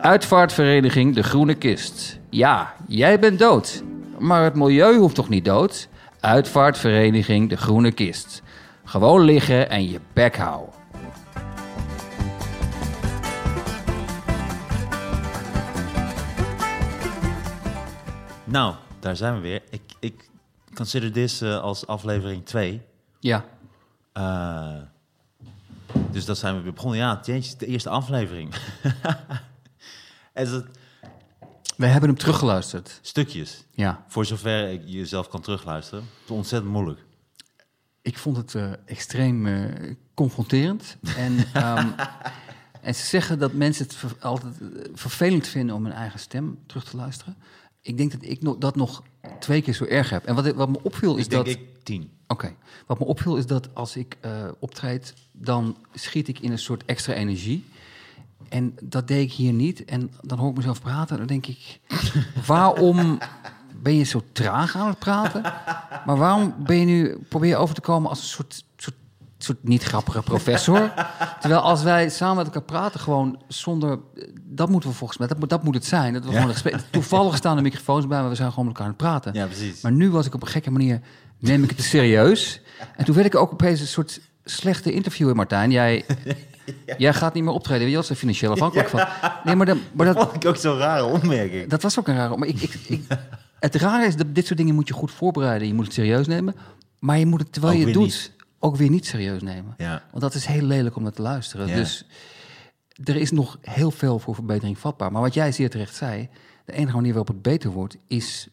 Uitvaartvereniging De Groene Kist. Ja, jij bent dood. Maar het milieu hoeft toch niet dood? Uitvaartvereniging De Groene Kist. Gewoon liggen en je bek houden. Nou, daar zijn we weer. Ik, ik consider dit eh, als aflevering 2. Ja, dus dat zijn we weer begonnen. Ja, jeetje, de eerste aflevering. en dat, we hebben hem teruggeluisterd. stukjes. Ja, Voor zover ik jezelf kan terugluisteren. Het is ontzettend moeilijk. ik vond het eh, extreem eh, confronterend. En, ehm, en ze zeggen dat mensen het ver- altijd eh, vervelend vinden om hun eigen stem terug te luisteren. Ik denk dat ik dat nog twee keer zo erg heb. En wat, wat me opviel is Ik denk dat... ik tien. Oké. Wat me opviel is dat als ik optreed, dan schiet ik in een soort extra energie. En dat deed ik hier niet. En dan hoor ik mezelf praten en dan denk ik... waarom ben je zo traag aan het praten? Maar waarom ben je nu... probeer je over te komen als een soort... soort soort niet grappige professor. Terwijl als wij samen met elkaar praten, gewoon zonder... Dat moeten we volgens mij, dat, moet- dat moet het zijn. Dat we gewoon Toevallig staan de microfoons bij, maar we zijn gewoon met elkaar aan het praten. Ja, precies. Maar nu was ik op een gekke manier, neem ik het te serieus. En toen werd ik ook opeens een soort slechte interviewer, Martijn. Jij, jij gaat niet meer optreden, weet je, er financieel afhankelijk van. Nee, maar, Dat dat, vond ik ook zo'n rare opmerking. dat was ook een rare... Maar ik, ik, ik, het rare is dat dit soort dingen moet je goed voorbereiden. Je moet het serieus nemen. Maar je moet het, terwijl Ook je het doet, niet. ook weer niet serieus nemen. Ja. Want dat is heel lelijk om naar te luisteren. Dus er is nog heel veel voor verbetering vatbaar. Maar wat jij zeer terecht zei, de enige manier waarop het beter wordt, is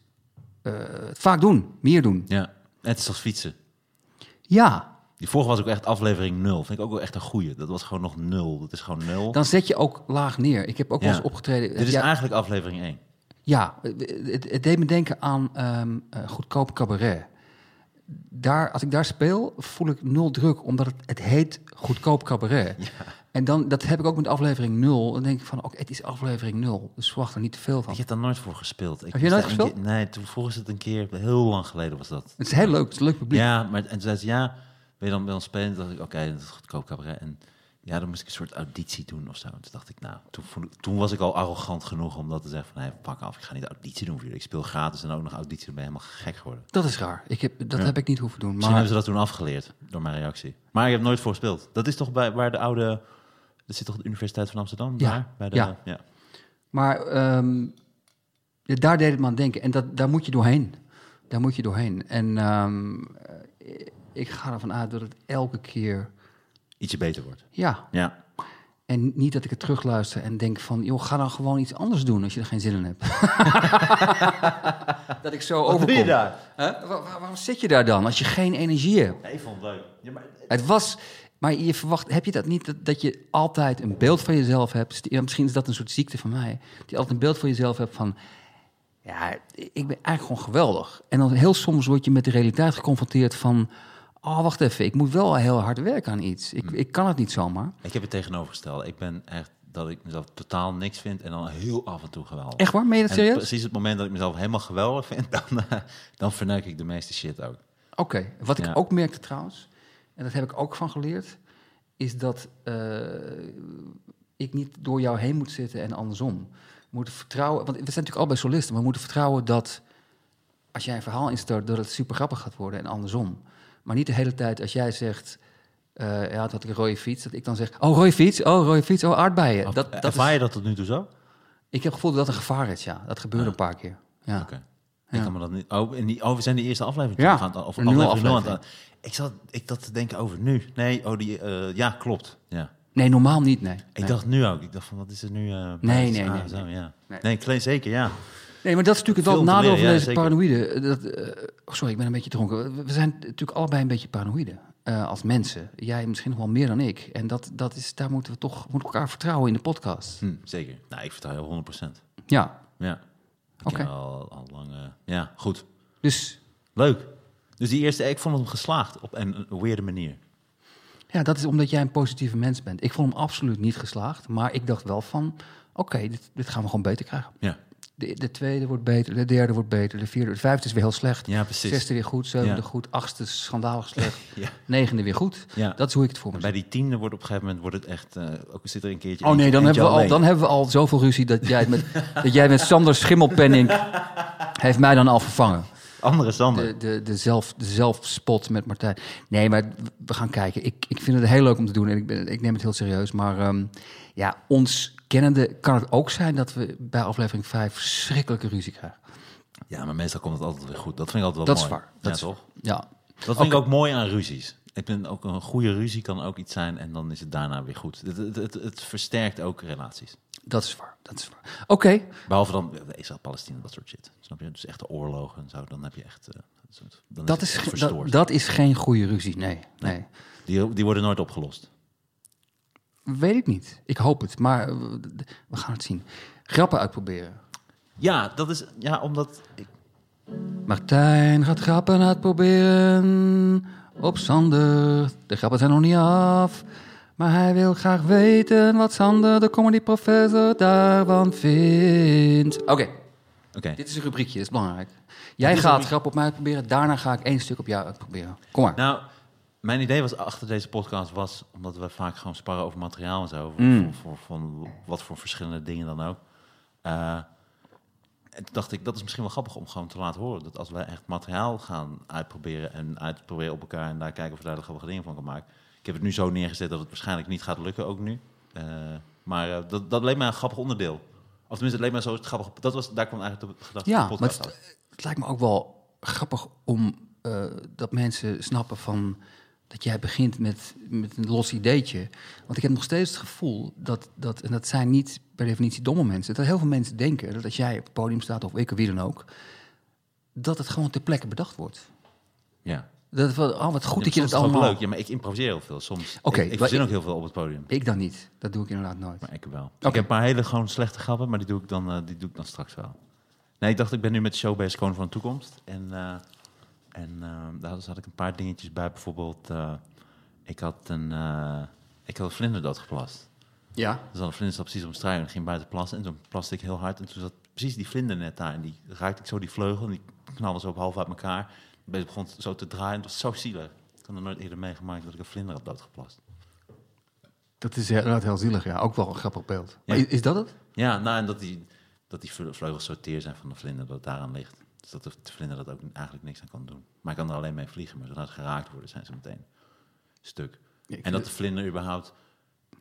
eh, het vaak doen, meer doen. ja. Het is als fietsen. Ja, Die vorige was ook echt aflevering 0. Vind ik ook wel echt een goeie. Dat was gewoon nog 0. Dat is gewoon 0. dan zet je ook laag neer. Ik heb ook wel eens opgetreden. Dit is ja, eigenlijk aflevering 1. ja, het, het deed me denken aan ehm, eh, goedkoop cabaret. Daar, als ik daar speel, voel ik nul druk, omdat het, het heet goedkoop cabaret. En dan, dat heb ik ook met aflevering 0. Dan denk ik van, oké, het is aflevering 0. Dus verwacht er niet te veel van. Ik heb daar nooit voor gespeeld. Ik Heb je nooit gespeeld? keer- nee, toen vroegen ze het een keer, heel lang geleden was dat. Het is heel leuk, het is een leuk publiek. Ja, maar en toen zei ze, ja, je dan bij ons spelen? Toen dacht ik, oké, dat is goedkoop cabaret. En ja, dan moest ik een soort auditie doen of zo. En toen dacht ik, nou, toen, ik- toen was ik al arrogant genoeg om dat te zeggen van, hey, pak af, ik ga niet auditie doen voor jullie. Ik speel gratis en ook nog auditie, dan ben je helemaal gek geworden. Dat is raar. Ik heb, dat Ja. heb ik niet hoeven doen. Misschien Maar hebben ze dat toen afgeleerd door mijn reactie. Maar ik heb nooit voor gespeeld. Dat is toch bij waar de oude, dat zit toch de Universiteit van Amsterdam? Ja, Daar, bij de, ja. ja. Maar ja, daar deed het me aan denken. En dat, daar moet je doorheen. Daar moet je doorheen. En ehm, eh, ik ga ervan uit dat het elke keer... Ietsje beter wordt. Ja, Ja. en niet dat ik het terugluister en denk van... joh, ga dan gewoon iets anders doen als je er geen zin in hebt. dat ik zo overkom. Hè? Waar- waar- waarom zit je daar dan als je geen energie hebt? Ja, ik vond het leuk. Ja, maar, Het was, maar je verwacht, heb je dat niet, dat, dat je altijd een beeld van jezelf hebt? Misschien is dat een soort ziekte van mij. Dat je altijd een beeld van jezelf hebt van, ja, ik ben eigenlijk gewoon geweldig. En dan heel soms word je met de realiteit geconfronteerd van, oh, wacht even, ik moet wel heel hard werken aan iets. Ik, ik kan het niet zomaar. ik heb het tegenovergestelde. Ik ben echt dat ik mezelf totaal niks vind en dan heel af en toe geweldig. Echt waar? Meen je dat En serieus? precies het moment dat ik mezelf helemaal geweldig vind, dan, eh, dan verneuk ik de meeste shit ook. Oké, wat Ja. ik ook merkte trouwens, en dat heb ik ook van geleerd, is dat eh, ik niet door jou heen moet zitten en andersom. We moeten vertrouwen, want we zijn natuurlijk allebei solisten, maar we moeten vertrouwen dat als jij een verhaal instart, dat het super grappig gaat worden en andersom. Maar niet de hele tijd als jij zegt, eh ja, dat ik een rode fiets, dat ik dan zeg, oh, rode fiets, oh, rode fiets, oh, aardbeien. Dat, dat Ervaar is, je dat tot nu toe zo? ik heb het gevoel dat dat een gevaar is, ja. Dat gebeurde een paar keer. Ja. Oké. Ja. Ik kan me dat niet. Oh, in die, oh, we zijn de eerste aflevering. Ja, gaan, of een aflevering aan aflevering. Ik zat ik dat te denken over nu. Nee, oh, die, eh, ja, klopt. Ja. Nee, normaal niet, nee. Ik Nee. dacht nu ook. Ik dacht van, wat is er nu? eh, Nee, bij- nee, ah, nee, Zo, nee. ja. Nee. Nee, klein, zeker, ja. Nee, maar dat is natuurlijk het nadeel van ja, deze zeker. paranoïde. Dat, eh, sorry, ik ben een beetje dronken. We- zijn natuurlijk allebei een beetje paranoïde eh, als mensen. Jij misschien nog wel meer dan ik. En dat, dat is, daar moeten we toch moeten we elkaar vertrouwen in de podcast. Hm, zeker. Nou, ik vertrouw je 100%. Ja, Ja. Oké. al, al lang. eh, ja, goed. dus Leuk. Dus die eerste, ik vond hem geslaagd op een, een weirde manier. ja, dat is omdat jij een positieve mens bent. Ik vond hem absoluut niet geslaagd. Maar ik dacht wel van, oké, dit, dit gaan we gewoon beter krijgen. Ja. De, de tweede wordt beter, de derde wordt beter, de vierde, de vijfde is weer heel slecht. Ja, precies. Zesde weer goed, zevende Ja. goed, achtste schandalig slecht, Ja. negende weer goed. Ja. Dat is hoe ik het voor me Bij die tiende wordt op een gegeven moment wordt het echt... eh, ook zit er een keertje... Oh nee, dan hebben, we al, dan hebben we al zoveel ruzie dat jij met, dat jij met Sander Schimmelpenning heeft mij dan al vervangen. Andere Sander. De, de, de, zelf, de zelfspot met Martijn. Nee, maar we gaan kijken. Ik, ik vind het heel leuk om te doen en ik, ben, ik neem het heel serieus. Maar ehm, ja, ons kennende kan het ook zijn dat we bij aflevering 5 verschrikkelijke ruzie krijgen. Ja, maar meestal komt het altijd weer goed. Dat vind ik altijd wel Dat is mooi. waar. Dat ja, is toch? Ja, Dat vind ik ook mooi aan ruzies. Ik vind ook een goede ruzie kan ook iets zijn en dan is het daarna weer goed. Het, het, het, het versterkt ook relaties. dat is waar. Dat is waar. Oké, Behalve dan Israël, Palestina, dat soort shit. Snap je? Dus echte oorlogen en zo. Dan heb je echt. dan dat, is, dat, dat is geen goede ruzie. Nee, nee. Die, die worden nooit opgelost. Weet ik niet. Ik hoop het, maar eh, we gaan het zien. Grappen uitproberen. Ja, dat is. Ja, omdat. Ik, Martijn gaat grappen uitproberen op Sander. De grappen zijn nog niet af. Maar hij wil graag weten wat Sander, de comedy professor, daarvan vindt. Oké, Oké. dit is een rubriekje, dat is belangrijk. Jij gaat rubriek. grappen op mij uitproberen, daarna ga ik één stuk op jou uitproberen. Kom maar. Nou, mijn idee was achter deze podcast was omdat we vaak gewoon sparren over materiaal en zo. Mm. Voor, voor, van wat voor verschillende dingen dan ook. Eh, en toen dacht ik, dat is misschien wel grappig om gewoon te laten horen. Dat als wij echt materiaal gaan uitproberen en uitproberen op elkaar en daar kijken of we daar grappige dingen van kan maken. Ik heb het nu zo neergezet dat het waarschijnlijk niet gaat lukken, ook nu. Eh, maar eh, dat, dat leek mij een grappig onderdeel. Of tenminste, het leek mij zo grappig. Dat was, daar kwam eigenlijk de gedachte Ja, maar podcast uit. het, het lijkt me ook wel grappig om dat mensen snappen van dat jij begint met, met een los ideetje. Want ik heb nog steeds het gevoel dat, dat, en dat zijn niet per definitie domme mensen, dat heel veel mensen denken dat als jij op het podium staat, of ik of wie dan ook, dat het gewoon ter plekke bedacht wordt. Ja. Dat, oh, wat goed Ja, dat je dat allemaal... leuk. Ja, maar ik improviseer heel veel. Soms. Oké, ik, ik verzin ook heel veel op het podium. Ik dan niet. Dat doe ik inderdaad nooit. Maar ik wel. Ik heb een paar hele gewoon slechte grappen, maar die doe ik dan, eh, die doe ik dan straks wel. Nee, ik dacht, ik ben nu met de show bezig, Koning van de Toekomst. En, eh, en eh, daar zat ik een paar dingetjes bij. Bijvoorbeeld, eh, ik had een, eh, ik had een vlinder doodgeplast. Ja. Dus dan een vlinder zat precies mijn strui en ging buiten plassen. En toen plaste ik heel hard. En toen zat precies die vlinder net daar. En die raakte ik zo die vleugel en die knalde zo op half uit elkaar. Het begon zo te draaien. Het was zo zielig. Ik had er nooit eerder meegemaakt dat ik een vlinder had doodgeplast. Dat is inderdaad heel zielig, ja. Ook wel een grappig beeld. Maar is, is dat het? Ja, nou, en dat die, dat die vle- vleugels zo teer zijn van de vlinder, dat daaraan ligt. Dus dat de vlinder dat ook eigenlijk niks aan kan doen. Maar hij kan er alleen mee vliegen, maar zodra ze geraakt worden, zijn ze meteen stuk. Ja, En dat de vlinder überhaupt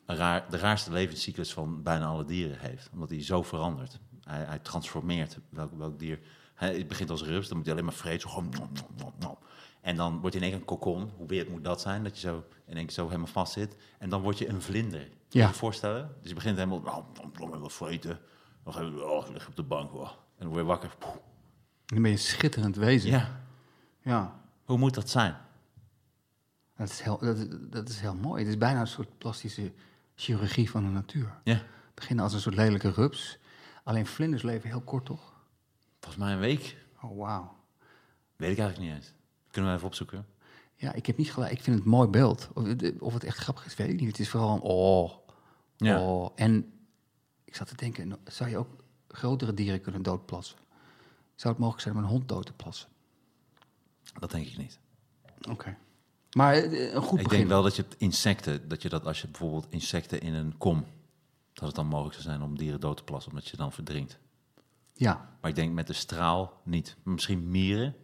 raar, de raarste levenscyclus van bijna alle dieren heeft. Omdat hij zo verandert. Hij, hij transformeert welk, welk dier. Hij het begint als rups, dan moet hij alleen maar vreten. Gewoon nom, nom, nom, nom. En dan wordt hij in één keer een kokon. Hoe weird moet dat zijn? Dat je zo in één keer zo helemaal vast zit. En dan word je een vlinder. Kun je Ja. je voorstellen? Dus je begint helemaal... Nou, nom, nom, vreten. Dan ga je... Oh, lig op de bank. Oh. En dan word je wakker. Poeh. Dan ben je een schitterend wezen. Ja. ja. Hoe moet dat zijn? Dat is, heel, dat, is- dat is heel mooi. Het is bijna een soort plastische chirurgie van de natuur. Ja. Beginnen als een soort lelijke rups. Alleen vlinders leven heel kort, toch? Volgens mij een week. Oh, wauw. Weet ik eigenlijk niet eens. Kunnen we even opzoeken? Ja, ik heb niet gelijk. Ik vind het een mooi beeld. Of, het- of het echt grappig is, weet ik niet. Het is vooral een oh. Ja. oh. En ik zat te denken, zou je ook grotere dieren kunnen doodplassen? Zou het mogelijk zijn om een hond dood te plassen? Dat denk ik niet. Oké. Maar eh, een goed Ik begin. denk wel dat je insecten, dat je dat als je bijvoorbeeld insecten in een kom, dat het dan mogelijk zou zijn om dieren dood te plassen, omdat je dan verdrinkt. Ja, Maar ik denk met de straal niet. Misschien mieren,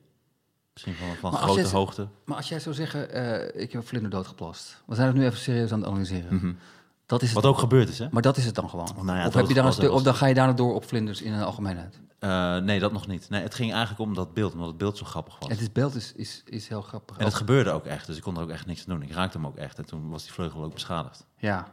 misschien van, van grote hoogte. maar als jij zou zeggen, eh, ik heb vlinder doodgeplast. We zijn het nu even serieus aan het analyseren. Dat is het. Wat ook gebeurd is, hè? Maar dat is het dan gewoon. Nou ja, of, heb je daar een was- stuk, dat of dan ga je daarna door op vlinders in de algemeenheid. Eh, nee, dat nog niet. Nee, het ging eigenlijk om dat beeld, omdat het beeld zo grappig was. Het is, beeld is, is, is heel grappig. En het gebeurde ook echt, dus ik kon er ook echt niks aan doen. Ik raakte hem ook echt en toen was die vleugel ook beschadigd. Ja.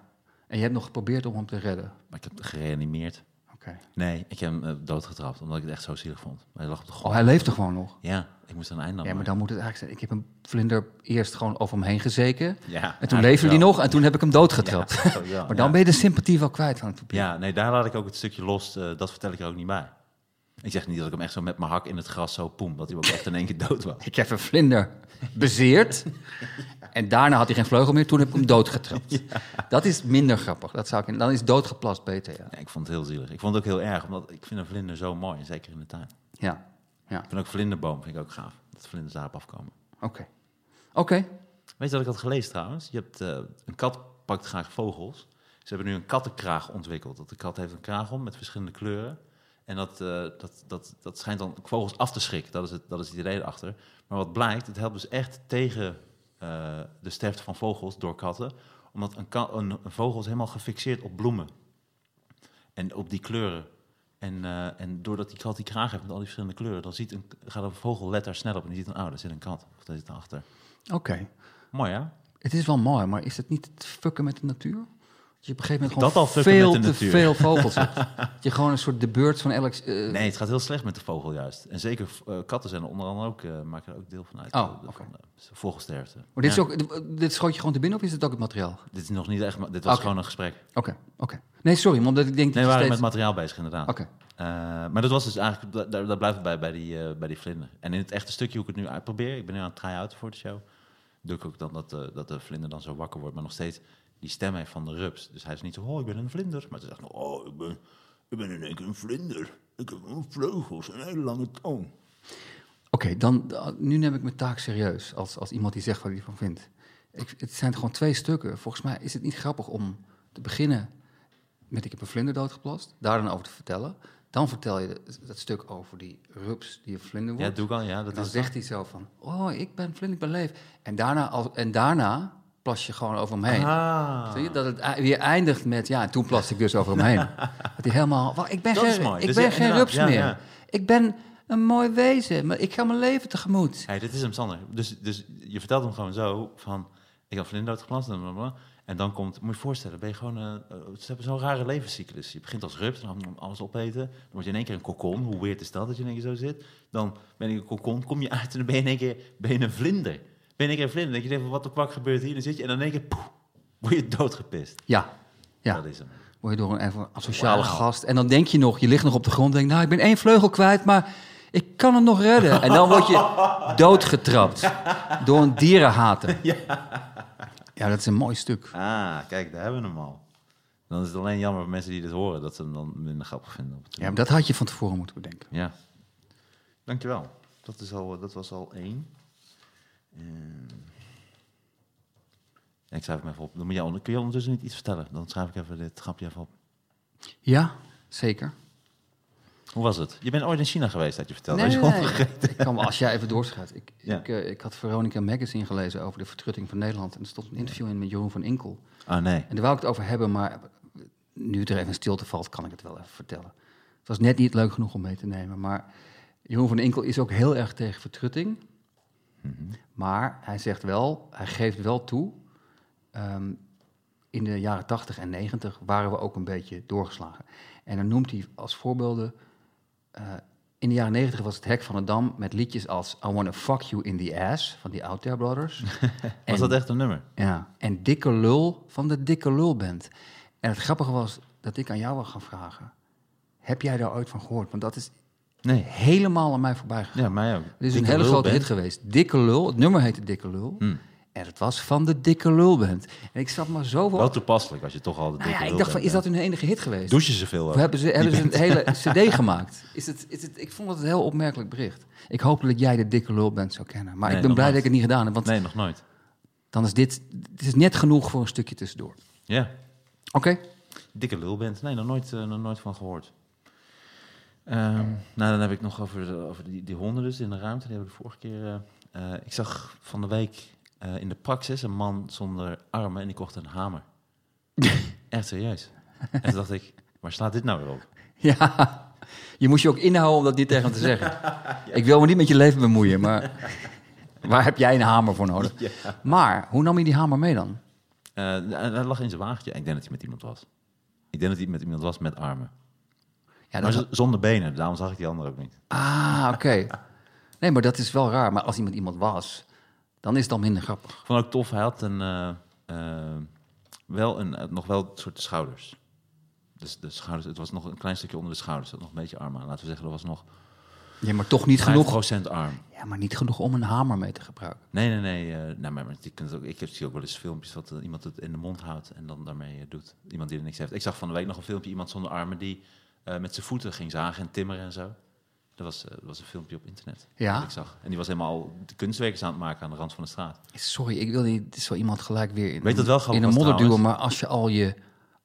En je hebt nog geprobeerd om hem te redden. Maar ik heb gereanimeerd. Oké. Nee, ik heb hem eh, doodgetrapt, omdat ik het echt zo zielig vond. Hij lag op de grond. Oh, hij leefde gewoon nog. Ja, ik moest een einde Ja, maar dan moet het eigenlijk zijn. Ik heb een vlinder eerst gewoon over hem heen gezeken. Ja, En toen leefde hij nog en toen heb ik hem doodgetrapt. Ja, maar dan ja. ben je de sympathie wel kwijt van het publiek. Ja, nee, daar laat ik ook het stukje los. eh, dat vertel ik er ook niet bij. Ik zeg niet dat ik hem echt zo met mijn hak in het gras zo poem, dat hij ook echt in één keer dood was. Ik heb een vlinder bezeerd. En daarna had hij geen vleugel meer. Toen heb ik hem doodgetrapt. Dat is minder grappig. Dat zou ik, dan is doodgeplast beter, ja. Ja, ik vond het heel zielig. Ik vond het ook heel erg, omdat ik vind een vlinder zo mooi, zeker in de tuin. Ja, ja. Ik vind ook vlinderboom vind ik ook gaaf, dat de vlinders daarop afkomen. Oké. Oké. Weet je wat ik had gelezen trouwens? Je hebt, eh, een kat pakt graag vogels. Ze hebben nu een kattenkraag ontwikkeld. Dat de kat heeft een kraag om met verschillende kleuren. En dat, eh, dat, dat, dat schijnt dan vogels af te schrikken. Dat is, het, dat is het idee erachter. Maar wat blijkt, het helpt dus echt tegen eh, de sterfte van vogels door katten. Omdat een, ka- een, een vogel is helemaal gefixeerd op bloemen. En op die kleuren. En, eh, en doordat die kat die kraag heeft met al die verschillende kleuren... dan ziet een, gaat een vogel let daar snel op en die ziet een... oh, daar zit een kat. Of daar zit erachter. Oké. Mooi, hè? Het is wel mooi, maar is het niet het fucken met de natuur? Je op een gegeven moment Dat gewoon veel te natuur. veel vogels hebt. Dat je gewoon een soort de beurt van elk... eh, Nee, het gaat heel slecht met de vogel juist. En zeker eh, katten zijn er onder andere ook, eh, maken er ook deel van uit. Oh, oké. vogelsterfte. Maar dit, Ja, is ook, dit schoot je gewoon te binnen of is het ook het materiaal? dit is nog niet echt, maar dit was gewoon een gesprek. Oké, oké. Nee, sorry, omdat ik denk Nee, dat we je waren steeds... met materiaal bezig inderdaad. Oké, maar dat was dus eigenlijk, da- daar, daar blijft het bij, bij die, bij die vlinder. En in het echte stukje hoe ik het nu uitprobeer, ik ben nu aan het try-out voor de show, doe ik ook dan dat, dat de vlinder dan zo wakker wordt, maar nog steeds die stem heeft van de rups. Dus hij is niet zo, oh, ik ben een vlinder, maar ze zegt, oh, ik ben, ik ben in één keer een vlinder. Ik heb een vleugels en een hele lange tong. Oké, dan uh, nu neem ik mijn taak serieus als, als iemand die zegt wat hij ervan vindt. Ik, het zijn gewoon twee stukken. Volgens mij is het niet grappig om te beginnen met ik heb een vlinder doodgeplast, daar dan over te vertellen. Dan vertel je dat, stuk over die rups die een vlinder Ja, wordt. dat doe ik al, ja. en Dat dan is zegt hij zo van, oh, ik ben vlinder, ik ben leef. En daarna, als, en daarna plas je gewoon over hem heen. Ah. Zie je, dat het weer eindigt met, ja, en toen plaste ik dus over hem heen. dat hij helemaal, "Wacht, ik ben Dat geen, ik Dus ben ja, geen rups ja, meer. ja. Ik ben een mooi wezen, maar ik ga mijn leven tegemoet. Hey, dit is hem, Sander. Dus, dus je vertelt hem gewoon zo van... Ik heb vlinder doodgeplast en blablabla. En dan komt... Moet je je voorstellen, ben je gewoon... eh, ze hebben zo'n rare levenscyclus. Je begint als rups, dan alles opeten. Dan word je in één keer een kokon. Hoe weird is dat, dat je in één keer zo zit? Dan ben je een kokon, kom je uit en dan ben je in één keer ben je een vlinder. Ben je keer een vlinder. Dan denk je, even, wat de kwak gebeurt hier? Dan zit je en dan één keer... poeh, word je doodgepist. Ja, ja. Dat is hem. Word je door een even asociale gast. En dan denk je nog, je ligt nog op de grond. Denk, nou, ik ben één vleugel kwijt, maar ik kan hem nog redden. En dan word je doodgetrapt door een dierenhater. Ja. dat is een mooi stuk. Ah, kijk, daar hebben we hem al. Dan is het alleen jammer voor mensen die dit horen... dat ze hem dan minder grappig vinden. Het Ja, maar dat had je van tevoren moeten bedenken. Ja. Dankjewel. Dat, is al, dat was al één. Ehm. Ik schrijf hem even op. Dan moet kun je ondertussen niet iets vertellen? Dan schrijf ik even dit grapje even op. Ja, zeker. Hoe was het? Je bent ooit in China geweest, had je verteld. Nee, je nee. Ik kan, wel- als jij even doorschrijft. Ik, Ja. ik, eh, ik had Veronica Magazine gelezen over de vertrutting van Nederland. En er stond een interview in met Jeroen van Inkel. Ah, nee. En daar wou ik het over hebben, maar nu er even stilte valt, kan ik het wel even vertellen. Het was net niet leuk genoeg om mee te nemen. Maar Jeroen van Inkel is ook heel erg tegen vertrutting. Maar hij zegt wel, hij geeft wel toe. ehm, in de jaren 80 en 90 waren we ook een beetje doorgeslagen. En dan noemt hij als voorbeelden. eh, in de jaren 90 was het Hek van de Dam met liedjes als I Wanna Fuck You in the Ass van die Out There Brothers. Was En- dat echt een nummer? ja, en Dikke Lul van de Dikke Lul Band. En het grappige was dat ik aan jou wil gaan vragen. Heb jij daar ooit van gehoord? Want dat is Nee. helemaal aan mij voorbij gegaan. Ja, mij ook. Het is een hele grote band. hit geweest. Dikke Lul, het nummer heette Dikke Lul. Hmm. En het was van de Dikke Lul Band. En ik zat maar zo Wel van... toepasselijk als je toch al de Nou dikke ja, ik dacht van, is dat hun enige hit geweest? Douche ze veel Of ook? hebben ze, hebben ze een hele cd gemaakt? Is het, is het, ik vond het een heel opmerkelijk bericht. Ik hoop dat jij de Dikke Lul Band zou kennen. Maar Nee, ik ben blij dat nooit. ik het niet gedaan heb. Want Nee, nog nooit. dan is dit... Is net genoeg voor een stukje tussendoor. Ja. Oké. Dikke lul bent. Nee, nog nooit, eh, nog nooit van gehoord. Ehm, nou, dan heb ik nog over, de, over die, die honden dus in de ruimte. Die hebben we de vorige keer... eh, eh, ik zag van de week eh, in de praxis een man zonder armen en die kocht een hamer. Echt serieus. En toen dacht ik, waar slaat dit nou weer op? Ja, je moest je ook inhouden om dat niet tegen hem te zeggen. Ik wil me niet met je leven bemoeien, maar waar heb jij een hamer voor nodig? Maar, hoe nam je die hamer mee dan? Hij lag in zijn wagentje. Ik denk dat hij met iemand was. Ik denk dat hij met iemand was met armen. Ja, dat, zonder benen, daarom zag ik die andere ook niet. ah, oké. Nee, maar dat is wel raar. Maar als iemand iemand was, dan is het al minder grappig. Ik vond het ook tof, hij had een, eh, eh, wel een, eh, nog wel een soort schouders. dus de schouders, het was nog een klein stukje onder de schouders. Dat nog een beetje arm aan. Laten we zeggen, dat was nog Ja, maar toch niet 5% genoeg. arm. Ja, maar niet genoeg om een hamer mee te gebruiken. Nee, nee, nee. eh nou, maar, maar je kunt het ook, ik heb zie ook wel eens filmpjes dat iemand het in de mond houdt en dan daarmee doet. Iemand die er niks heeft. Ik zag van de week nog een filmpje, iemand zonder armen die met zijn voeten ging zagen en timmeren en zo. Dat was, eh, dat was een filmpje op internet. Ja? Dat ik zag. En die was helemaal de kunstwerkjes aan het maken aan de rand van de straat. Sorry, ik wil niet zo iemand gelijk weer in, Weet dat wel in een was modder duwen. trouwens? Maar als je al je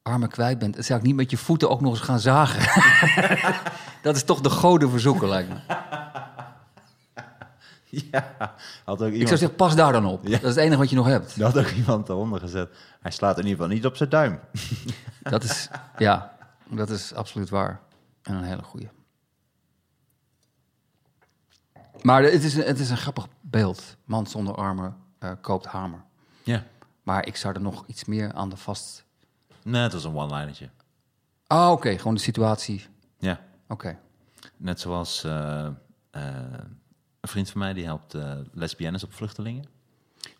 armen kwijt bent, dan zou ik niet met je voeten ook nog eens gaan zagen. dat is toch de goden verzoeken, lijkt me. ja, had ook Ik iemand, zou zeggen, pas daar dan op. Ja. Dat is het enige wat je nog hebt. er had ook iemand eronder gezet. Hij slaat in ieder geval niet op zijn duim. Dat is, ja, dat is absoluut waar. En een hele goeie. Maar het is, een- het is een grappig beeld. Man zonder armen eh, koopt hamer. Ja. Maar ik zou er nog iets meer aan de vast... Nee, het was een one-linertje. Ah, oké, gewoon de situatie. Ja. Oké. Net zoals eh, eh, een vriend van mij, die helpt lesbiennes op vluchtelingen.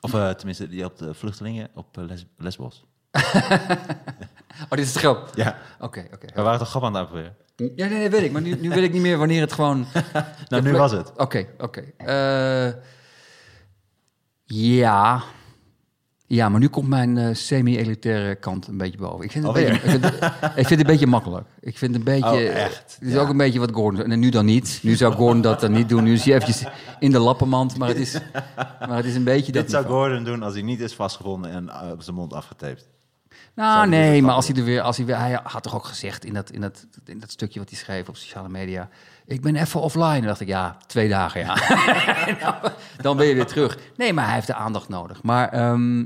Of tenminste, die helpt vluchtelingen op Les- Lesbos. Oh, dit is de grap. Ja. Oké, oké. We waren toch grap aan het uitproberen? Ja, nee, nee, weet ik. Maar nu, nu weet ik niet meer wanneer het gewoon... Nou, nu plek- was het. Oké, oké. Eh, ja. Ja, maar nu komt mijn eh, semi-elitaire kant een beetje boven. Ik vind, het Oh, een beetje- ik, vind, het- ik vind het een beetje makkelijk. Ik vind het een beetje... Oh, echt? Het is Ja. ook een beetje wat Gordon... En nu dan niet. Nu zou Gordon dat dan niet doen. Nu is hij eventjes in de lappenmand. Maar het is, maar het is een beetje dat Dit zou niveau. Gordon doen als hij niet is vastgebonden en eh, op zijn mond afgetaped. Nou, nee, maar als hij er weer, als hij weer, hij had toch ook gezegd in dat, in dat, in dat stukje wat hij schreef op sociale media, ik ben even offline. En dacht ik, ja, twee dagen, ja. Dan ben je weer terug. Nee, maar hij heeft de aandacht nodig. Maar, ehm,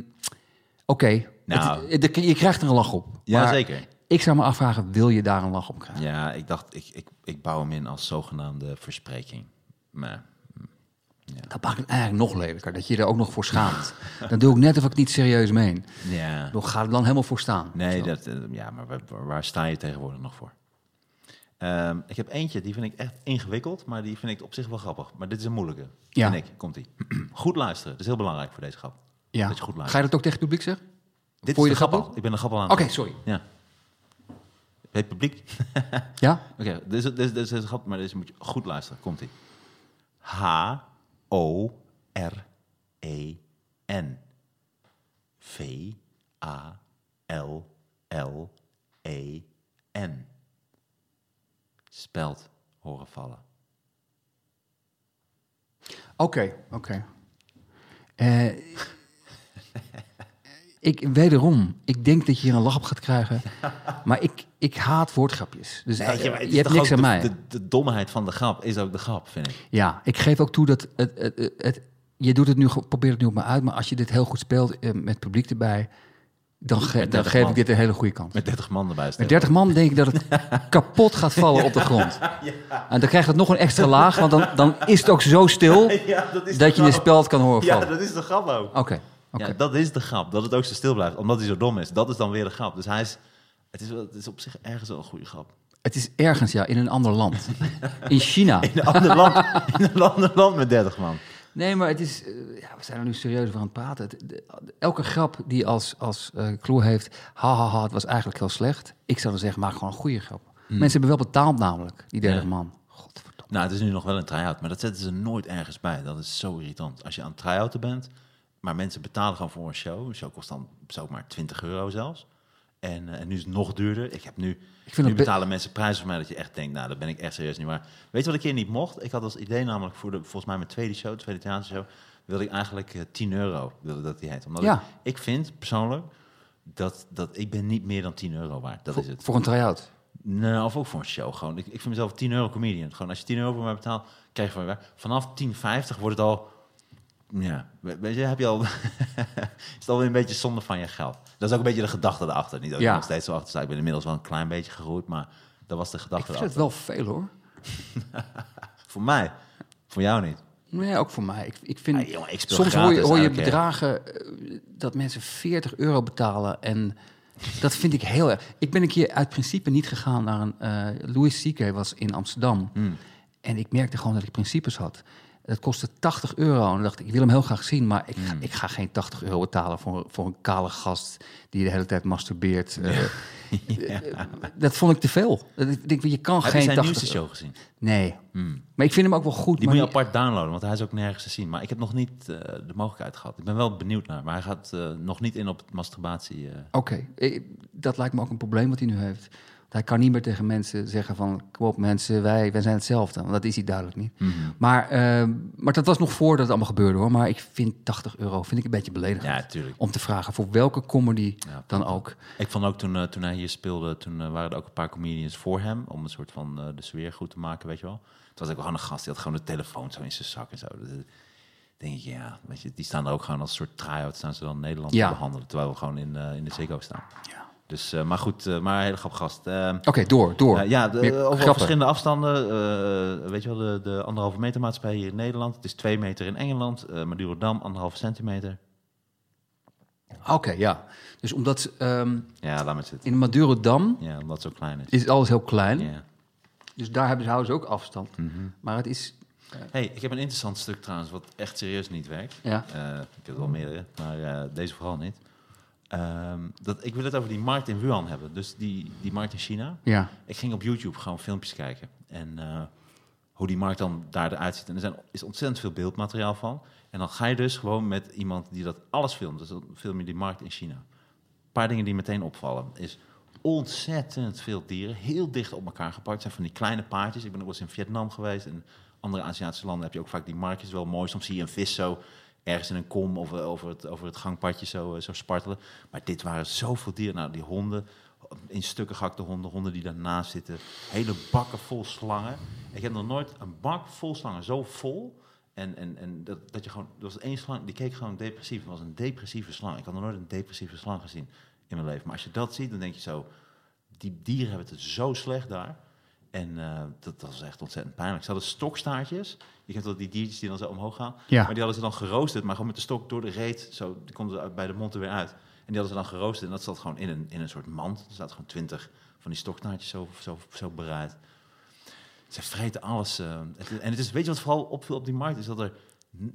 oké, Nou. Het- het- je krijgt er een lach op. Ja, zeker. Ik zou me afvragen, wil je daar een lach op krijgen? Ja, ik dacht, ik, ik, ik bouw hem in als zogenaamde verspreking. Maar Dat maakt het eigenlijk nog lelijker, dat je er ook nog voor schaamt. Dan doe ik net of ik niet serieus meen. ja, Dan ga er dan helemaal voor staan. nee, Zo. dat, eh, ja, maar waar, sta je tegenwoordig nog voor? Ehm, ik heb eentje, die vind ik echt ingewikkeld, maar die vind ik op zich wel grappig. Maar dit is een moeilijke, Ja. vind ik. Komt-ie. Goed luisteren, dat is heel belangrijk voor deze grap. ja. dat je goed luistert. Ga je dat ook tegen het publiek zeggen? Dit Voor is je de de grap al. Ik ben de grap al aan. Oké, sorry. Ja. Het publiek. Ja? Oké, dit, is, dit, is, dit is een grap, maar deze moet je goed luisteren. Komt-ie. H-O-R-E-N. V-A-L-L-E-N. Speld horen vallen. Oké, oké. Eh, ik, wederom, ik denk dat je hier een lach op gaat krijgen. Maar ik, ik haat woordgrapjes. Dus je, hebt niks aan mij. De, de domheid van de grap is ook de grap, vind ik. Ja, ik geef ook toe dat het, het, je doet het nu, probeert het nu op me uit. Maar als je dit heel goed speelt eh, met publiek erbij, dan, ge- dan 30 geef man. ik dit een hele goede kans. Met 30 man erbij Met staan. 30 man denk ik dat het kapot gaat vallen op de grond. En dan krijgt het nog een extra laag, want dan, dan is het ook zo stil Ja, dat dat je de de grap. speld kan horen Ja, vallen. dat is de grap ook. Oké, Ja, dat is de grap. Dat het ook zo stil blijft. Omdat hij zo dom is. Dat is dan weer de grap. Dus hij is... Het is, wel, het is op zich ergens wel een goede grap. Het is ergens, ja, in een ander land. In China. In een ander land, in een ander land met 30 man. Nee, maar het is... eh, ja, we zijn er nu serieus over aan het praten. Het- de- elke grap die als, als clue heeft... Ha, ha, ha, het was eigenlijk heel slecht. Ik zou dan zeggen, maak gewoon een goede grap. Mensen hebben wel betaald namelijk, die 30 Hmm. Ja. man. Godverdomme. Nou, het is nu nog wel een try-out. Maar dat zetten ze nooit ergens bij. Dat is zo irritant. Als je aan het try-outen bent... Maar mensen betalen gewoon voor een show. Een show kost dan zo maar 20 euro zelfs. En, eh, en nu is het nog duurder. Ik heb nu... Ik vind nu betalen mensen prijzen voor mij dat je echt denkt... Nou, dat ben ik echt serieus niet waar. Weet je wat ik hier niet mocht? Ik had als idee namelijk voor de, volgens mij mijn tweede show... de tweede theatershow... wilde ik eigenlijk eh, 10 euro wilde dat die heet. Omdat Ja. ik, ik vind persoonlijk... Dat, dat ik ben niet meer dan 10 euro waard. Dat Voor, is het. voor een try-out. Nou, of ook voor een show. Gewoon. Ik, ik vind mezelf 10 euro comedian. Gewoon als je 10 euro voor mij betaalt, krijg je van mij. Vanaf 10,50 wordt het al. Ja, we- weet je, heb je al. is het alweer een beetje zonde van je geld. Dat is ook een beetje de gedachte erachter. Niet dat ik Ja. nog steeds zo achter sta. Ik ben inmiddels wel een klein beetje gegroeid, maar dat was de Ik gedachte vind het wel veel, hoor. Voor mij, voor jou niet. Nee, ook voor mij. Ik, ik vind, Ah, jongen, ik soms hoor je, hoor bedragen eh, dat mensen 40 euro betalen. En dat vind ik heel erg. Ik ben een keer uit principe niet gegaan naar een... eh Louis C.K. was in Amsterdam. Hmm. En ik merkte gewoon dat ik principes had. Het kostte 80 euro. En dan dacht ik, ik wil hem heel graag zien, maar ik, ga, Hmm. ik ga geen 80 euro betalen voor, voor een kale gast die de hele tijd masturbeert. Eh, eh, Dat vond ik te veel. Dat Ik denk, je kan Heb je geen zijn 80 nieuwste show gezien? Nee, Hmm. maar ik vind hem ook wel goed. Die maar moet je apart downloaden, want hij is ook nergens te zien. Maar ik heb nog niet eh, de mogelijkheid gehad. Ik ben wel benieuwd naar, maar hij gaat nog niet in op het masturbatie. Oké, dat lijkt me ook een probleem wat hij nu heeft. Hij kan niet meer tegen mensen zeggen van... kom op mensen, wij, wij zijn hetzelfde. Want dat is hij duidelijk niet. Mhm. Maar, eh, maar dat was nog voordat het allemaal gebeurde hoor. Maar ik vind 80 euro vind ik een beetje beledigend. Ja, tuurlijk. Om te vragen voor welke comedy Ja, dan ook. Ik vond ook toen, eh, toen hij hier speelde, toen eh, waren er ook een paar comedians voor hem. Om een soort van eh, de sfeer goed te maken, weet je wel. Toen was ik gewoon een gast, die had gewoon de telefoon zo in zijn zak en zo. Dus, denk ik, ja, weet je, die staan er ook gewoon als een soort try-out, staan ze dan in Nederland Ja. te behandelen. Terwijl we gewoon in, in de Ziggo staan. Ja. Dus, eh, maar goed, eh, maar een hele grappige gast. Eh, Oké, door, door. Uh, ja, de, over grappen. verschillende afstanden. weet je wel, de, de anderhalve meter maatschappij hier in Nederland. Het is twee meter in Engeland. eh Madurodam, anderhalve centimeter. Oké, ja. Dus omdat ehm, Ja, laat maar zitten. in Madurodam Ja, omdat het zo klein is. is alles heel klein. Ja. Dus daar hebben ze, houden ze ook afstand. Mhm. Maar het is... hey, ik heb een interessant stuk trouwens, wat echt serieus niet werkt. Ja. Ik heb er wel meerdere, maar deze vooral niet. Ehm, dat, ik wil het over die markt in Wuhan hebben. Dus die, die markt in China. Ja. Ik ging op YouTube gewoon filmpjes kijken. En eh, hoe die markt dan daar eruit ziet. En er zijn, is ontzettend veel beeldmateriaal van. En dan ga je dus gewoon met iemand die dat alles filmt. Dus dan film je die markt in China. Een paar dingen die meteen opvallen. Is ontzettend veel dieren. Heel dicht op elkaar gepakt. Het zijn van die kleine paardjes. Ik ben ook wel eens in Vietnam geweest. En andere Aziatische landen heb je ook vaak die marktjes. Wel mooi. Soms zie je een vis zo ergens in een kom of eh, over het, over het gangpadje zo, eh, zo spartelen. Maar dit waren zoveel dieren. Nou, die honden, in stukken gehakte honden, honden die daarnaast zitten. Hele bakken vol slangen. Ik heb nog nooit een bak vol slangen zo vol. En, en, en dat, dat je gewoon, er was één slang, die keek gewoon depressief. Het was een depressieve slang. Ik had nog nooit een depressieve slang gezien in mijn leven. Maar als je dat ziet, dan denk je zo, die dieren hebben het zo slecht daar. En eh, dat, dat was echt ontzettend pijnlijk. Ze hadden stokstaartjes. Je kent wel die diertjes die dan zo omhoog gaan. Ja. Maar die hadden ze dan geroosterd, maar gewoon met de stok door de reet. Zo, die konden ze bij de mond er weer uit. En die hadden ze dan geroosterd. En dat zat gewoon in een, in een soort mand. Er zaten gewoon twintig van die stokstaartjes zo, zo, zo bereid. Ze vreten alles. eh, het- en het is, weet je wat vooral opviel op die markt? Is dat er,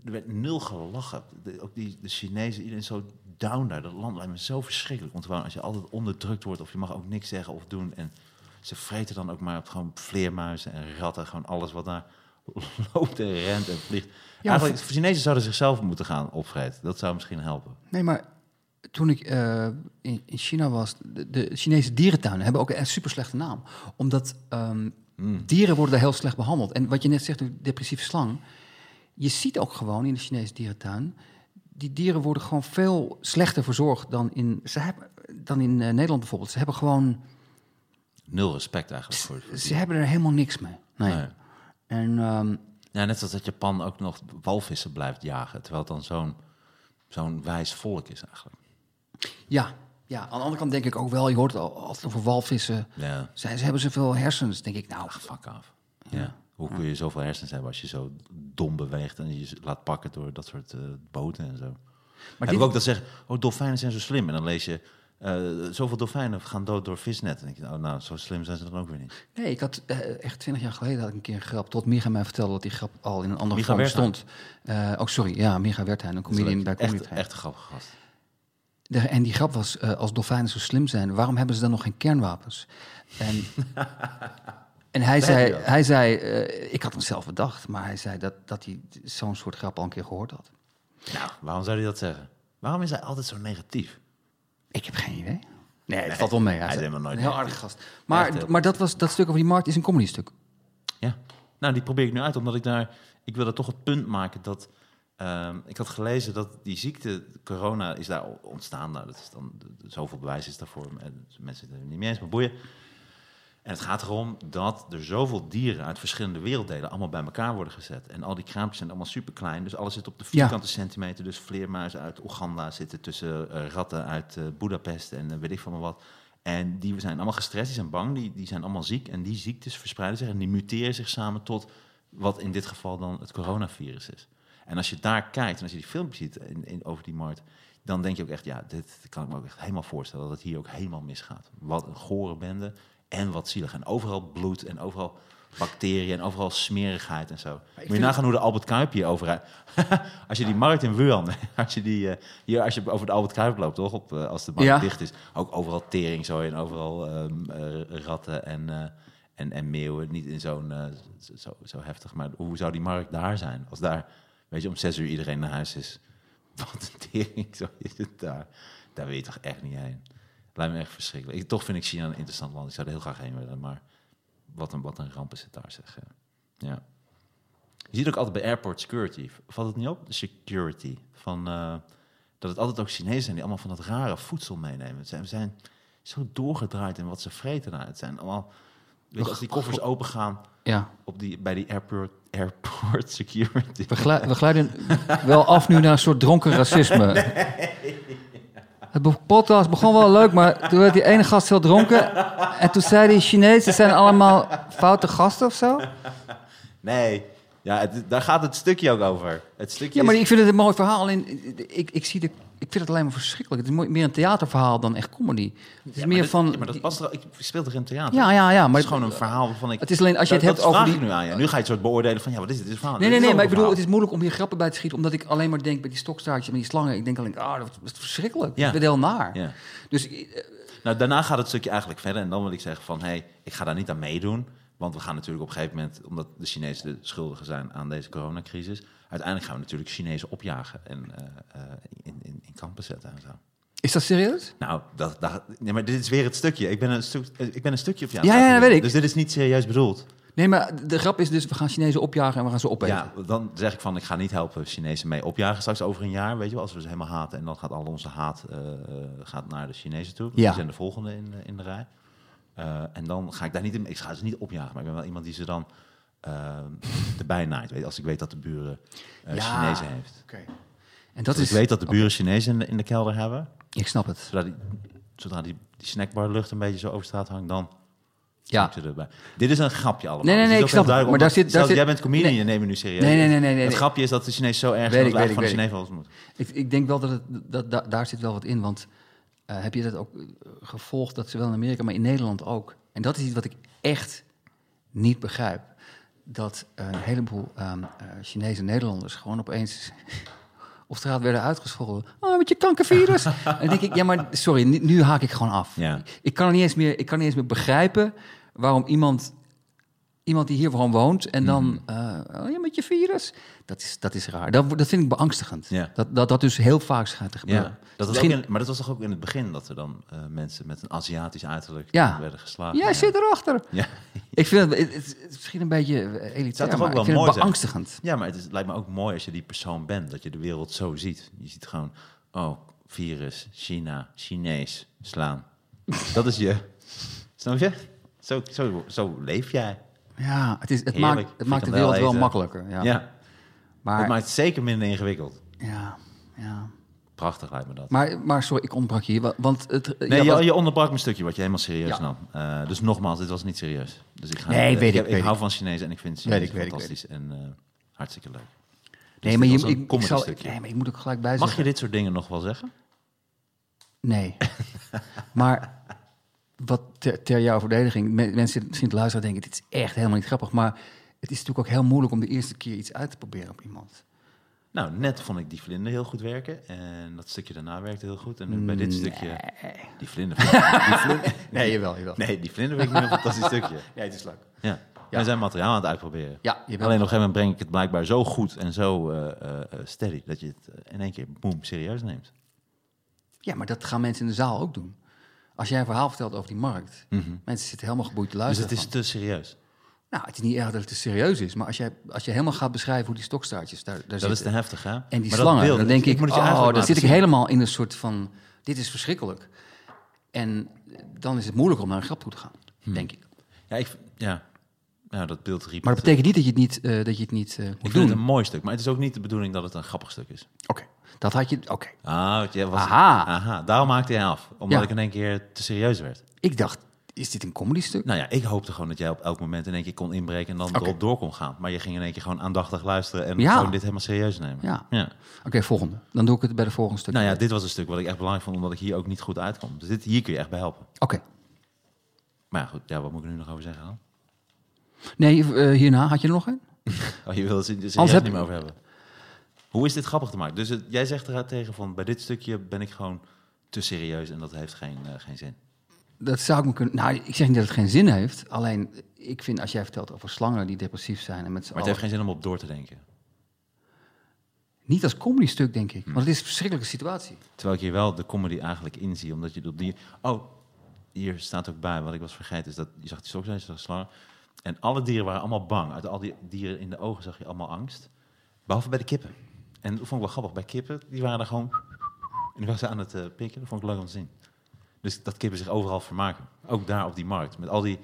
er werd nul gelachen. De, ook die de Chinezen, iedereen is zo down daar. Dat land lijkt me zo verschrikkelijk. Want gewoon als je altijd onderdrukt wordt of je mag ook niks zeggen of doen. En ze vreten dan ook maar op gewoon vleermuizen en ratten. Gewoon alles wat daar loopt en rent en vliegt. Ja, Eigenlijk, de Chinezen zouden zichzelf moeten gaan opvreten. Dat zou misschien helpen. Nee, maar toen ik eh, in, in China was, de, de Chinese dierentuinen hebben ook een super slechte naam. Omdat ehm, Mm. dieren worden daar heel slecht behandeld. En wat je net zegt, de depressieve slang. Je ziet ook gewoon in de Chinese dierentuin, die dieren worden gewoon veel slechter verzorgd dan in, ze hebben, dan in eh, Nederland bijvoorbeeld. Ze hebben gewoon, Nul respect eigenlijk voor, ze hebben er helemaal niks mee. Nee. Nee. En ehm, Ja, net zoals dat Japan ook nog walvissen blijft jagen. Terwijl het dan zo'n zo'n wijs volk is eigenlijk. ja, ja, aan de andere kant denk ik ook wel, je hoort het al- altijd over walvissen. Ja, Zij, ze hebben zoveel hersens, denk ik. Nou, ach, fuck af. Ja. Hoe kun je zoveel hersens hebben als je zo dom beweegt en je laat pakken door dat soort eh, boten en zo? Maar Heb dit, ik ook dat zeggen, oh, dolfijnen zijn zo slim. En dan lees je, eh, zoveel dolfijnen gaan dood door visnetten. En denk je, oh, nou, zo slim zijn ze dan ook weer niet. Nee, ik had eh, echt twintig jaar geleden had ik een keer een grap. Tot Micha mij vertelde dat die grap al in een andere Micha vorm stond. Eh oh, sorry. Ja, Micha Wertheim, een comedian bij Comedy echt, echt een grappige gast. De- en die grap was, als dolfijnen zo slim zijn, waarom hebben ze dan nog geen kernwapens? En, en hij zei, hij zei ik had hem zelf bedacht, maar hij zei dat, dat hij zo'n soort grap al een keer gehoord had. Nou, waarom zou hij dat zeggen? Waarom is hij altijd zo negatief? Ik heb geen idee. Nee, het valt wel mee. hij is zei- helemaal nooit Een heel aardige gast. Maar, Echt maar dat, was, dat stuk over die markt is een comedy stuk. Ja, nou die probeer ik nu uit, omdat ik daar... Ik wilde toch het punt maken dat... ehm, ik had gelezen dat die ziekte, corona, is daar ontstaan. Nou, dat is dan, zoveel bewijs is daarvoor. En mensen zijn het er niet mee eens, maar boeien. En het gaat erom dat er zoveel dieren uit verschillende werelddelen allemaal bij elkaar worden gezet. En al die kraampjes zijn allemaal super klein. Dus alles zit op de vierkante centimeter. Dus vleermuizen uit Oeganda zitten tussen eh, ratten uit eh Budapest en eh, weet ik van wat. En die zijn allemaal gestrest, die zijn bang, die, die zijn allemaal ziek. En die ziektes verspreiden zich en die muteren zich samen tot wat in dit geval dan het coronavirus is. En als je daar kijkt en als je die filmpjes ziet in, in, over die markt, dan denk je ook echt, ja, dit kan ik me ook echt helemaal voorstellen dat het hier ook helemaal misgaat. Wat een gore bende. En wat zielig. En overal bloed en overal bacteriën en overal smerigheid en zo. Moet je nagaan hoe de Albert Kuip hier overrijdt. als je die markt in Wuhan, als je, die, eh, hier, als je over de Albert Kuip loopt, toch? Op, eh, als de markt Ja. dicht is. Ook overal tering zo en overal eh, ratten en, en, en meeuwen. Niet in zo'n zo, zo, heftig. Maar hoe zou die markt daar zijn? Als daar, weet je, om zes uur iedereen naar huis is. Wat een tering, zo is het daar. Daar wil je toch echt niet heen. Lijkt me echt verschrikkelijk. Ik, toch vind ik China een interessant land. Ik zou er heel graag heen willen, maar wat een, wat een ramp is het daar, zeg. Ja. Je ziet ook altijd bij airport security. Valt het niet op? De security. Van, eh, dat het altijd ook Chinezen zijn die allemaal van dat rare voedsel meenemen. Ze zijn, zo doorgedraaid in wat ze vreten. Nou, het zijn allemaal... Weet je, als die koffers open gaan Ja, op die, bij die airport, airport security. we, glij- we glijden wel af nu naar een soort dronken racisme. Het podcast begon wel leuk, maar toen werd die ene gast heel dronken. En toen zei die Chinezen zijn allemaal foute gasten of zo. Nee, ja, het- daar gaat het stukje ook over. Het stukje Ja, maar is- ik vind het een mooi verhaal. Alleen, ik, ik, zie de, ik vind het alleen maar verschrikkelijk. Het is meer een theaterverhaal dan echt comedy. Het is Ja, meer dat- van... ja, maar dat past er, ik speel toch in theater? ja, ja, ja. Maar het is gewoon een verhaal waarvan ik... Het is alleen als je het dat, hebt dat over die... nu aan je. Nu ga je het soort beoordelen van, ja, wat is dit? Dit is verhaal. Nee, nee, nee, maar ik bedoel, het is moeilijk om hier grappen bij te schieten, omdat ik alleen maar denk bij die stokstaartjes en die slangen. Ik denk alleen, ah, dat is verschrikkelijk. Ja. Ik ben heel naar. Ja. Dus eh, Nou, daarna gaat het stukje eigenlijk verder. En dan wil ik zeggen van, hé, hey, ik ga daar niet aan meedoen. Want we gaan natuurlijk op een gegeven moment, omdat de Chinezen de schuldigen zijn aan deze coronacrisis, uiteindelijk gaan we natuurlijk Chinezen opjagen en eh, eh, in, in, in kampen zetten en zo. is dat serieus? Nou, dat, dat, nee, maar dit is weer het stukje. Ik ben een, stuk, ik ben een stukje op jou. Ja, ja, dat weet ik. Dus dit is niet serieus bedoeld. Nee, maar de grap is dus, we gaan Chinezen opjagen en we gaan ze opeten. Ja, dan zeg ik van, ik ga niet helpen Chinezen mee opjagen straks over een jaar, weet je wel, als we ze helemaal haten. En dan gaat al onze haat eh, eh, gaat naar de Chinezen toe. Ja. Die zijn de volgende in, in de rij. Eh, en dan ga ik daar niet in, ik ga ze niet opjagen, maar ik ben wel iemand die ze dan eh, erbij naait. Weet als ik weet dat de buren Ja. Chinezen heeft. Oké. En dat is... ik weet dat de buren Chinezen in de, in de kelder hebben, Ik snap het. zodra die, zodra die, die snackbar lucht een beetje zo over straat hangt, dan Ja. moet. Dit is een grapje allemaal. Nee, nee, nee, ik snap duidelijk, Maar daar zit- daar stel, zit- Jij bent comedian, Nee. je neemt me nu serieus. Nee, nee, nee, nee, nee, Het grapje is dat de Chinezen zo erg dat van weet Chinezen alles moeten. Ik, ik denk wel dat, het, dat da- daar zit wel wat in, want eh, heb je dat ook eh, gevolgd, dat zowel in Amerika, maar in Nederland ook. En dat is iets wat ik echt niet begrijp. Dat eh, een heleboel ehm, eh, Chinese Nederlanders gewoon opeens op straat werden uitgescholden. Oh, met je kankervirus. en dan denk ik, ja, maar sorry, nu, nu haak ik gewoon af. Ja. Ik, kan niet eens meer, ik kan niet eens meer begrijpen waarom iemand, iemand die hier gewoon woont en dan, Mhm. eh, oh ja, met je virus. Dat is, dat is raar. Dat, dat vind ik beangstigend. Ja. Dat, dat dat dus heel vaak schijnt te gebeuren. Ja, dat was Misschien- in, maar dat was toch ook in het begin dat er dan eh, mensen met een Aziatisch uiterlijk Ja. werden geslagen. Jij zit erachter. Ja. Ik vind het, het, het is misschien een beetje eh, elitair, toch maar ook wel ik vind mooi het zijn? beangstigend. ja, maar het, is, lijkt me ook mooi als je die persoon bent, dat je de wereld zo ziet. Je ziet gewoon, oh, virus, China, Chinees, slaan. dat is je. Snap je? Zo, zo, zo leef jij. Ja, het, is, het, Heerlijk. maakt, het maakt de wereld wel makkelijker. Ja. Ja, Maar, het maakt het zeker minder ingewikkeld. ja, ja. Prachtig lijkt me dat. Maar, maar sorry, ik ontbrak je hier. wa- Want het, Nee, ja, je, je onderbrak me een stukje wat je helemaal serieus Ja. nam. Eh, dus nogmaals, dit was niet serieus. Dus ik ga Nee, niet- weet ik, ik, heb- weet ik hou ik. van Chinezen en ik vind Weet ik, ik, fantastisch en eh, hartstikke leuk. Dus nee, maar je, ik, zal, stukje. nee, maar ik moet ook gelijk bij Mag je dit soort dingen nog wel zeggen? Nee. maar wat ter, ter jouw verdediging, me- mensen misschien te luisteren denken, dit is echt helemaal niet grappig. Maar het is natuurlijk ook heel moeilijk om de eerste keer iets uit te proberen op iemand. Nou, net vond ik die vlinder heel goed werken. En dat stukje daarna werkte heel goed. En nu bij dit stukje... Die vlinder... die vlinder Nee, jawel, jawel. nee, die vlinder nu een fantastisch stukje. Ja, het is leuk. Ja. We zijn materiaal aan het uitproberen. Ja, je Alleen op een gegeven moment breng ik het blijkbaar zo goed en zo eh, steady... dat je het in één keer, boem, serieus neemt. Ja, maar dat gaan mensen in de zaal ook doen. Als jij een verhaal vertelt over die markt, mensen zitten helemaal geboeid te Mhm. Dus luisteren. het is van. te serieus. Nou, het is niet erg dat het te serieus is, maar als jij, als je helemaal gaat beschrijven hoe die stokstaartjes daar, daar Dat zitten. is te heftig, hè? En die Maar dat slangen, beeld, dan denk ik, je oh, dan zit ik helemaal in een soort van, dit is verschrikkelijk. En dan is het moeilijk om naar een grap toe te gaan, Hm. denk ik. Ja, ik, ja. ja, dat beeld riep. Maar dat het- betekent niet dat je het niet, eh, dat je het niet eh, Ik moet vind doen. het een mooi stuk, maar het is ook niet de bedoeling dat het een grappig stuk is. Oké, dat had je, oké. Ah, jij was, Aha. aha. Daarom maakte hij af, omdat Ja. ik in één keer te serieus werd. Ik dacht, is dit een comedy stuk? Nou ja, ik hoopte gewoon dat jij op elk moment in één keer kon inbreken en dan Oké. erop door kon gaan. Maar je ging in één keer gewoon aandachtig luisteren en Ja. gewoon dit helemaal serieus nemen. Ja. ja. Oké, volgende. Dan doe ik het bij de volgende stuk. Nou ja, dit was een stuk wat ik echt belangrijk vond, omdat ik hier ook niet goed uitkom. Dus dit, hier kun je echt bij helpen. Oké. Maar ja, goed, ja, wat moet ik er nu nog over zeggen dan? Nee, eh, hierna had je er nog een? Oh, je wil het er niet meer over hebben. Hoe is dit grappig te maken? Dus het- jij zegt eruit tegen van, bij dit stukje ben ik gewoon te serieus en dat heeft geen, eh, geen zin. Dat zou ik me kunnen... Nou, ik zeg niet dat het geen zin heeft. Alleen, ik vind als jij vertelt over slangen die depressief zijn... en met Maar het heeft geen zin om op door te denken. Niet als comedy stuk, denk Hm. ik. Want het is een verschrikkelijke situatie. Terwijl ik hier wel de comedy eigenlijk inzie, omdat je op die... Oh, hier staat ook bij, wat ik was vergeten, is dat je zag die stokzijn, je zag de slangen. En alle dieren waren allemaal bang. Uit al die dieren in de ogen zag je allemaal angst. Behalve bij de kippen. En dat vond ik wel grappig. Bij kippen, die waren er gewoon... En die waren ze aan het eh, pikken. Dat vond ik leuk om te zien. Dus dat kippen zich overal vermaken. Ook daar op die markt. Met al die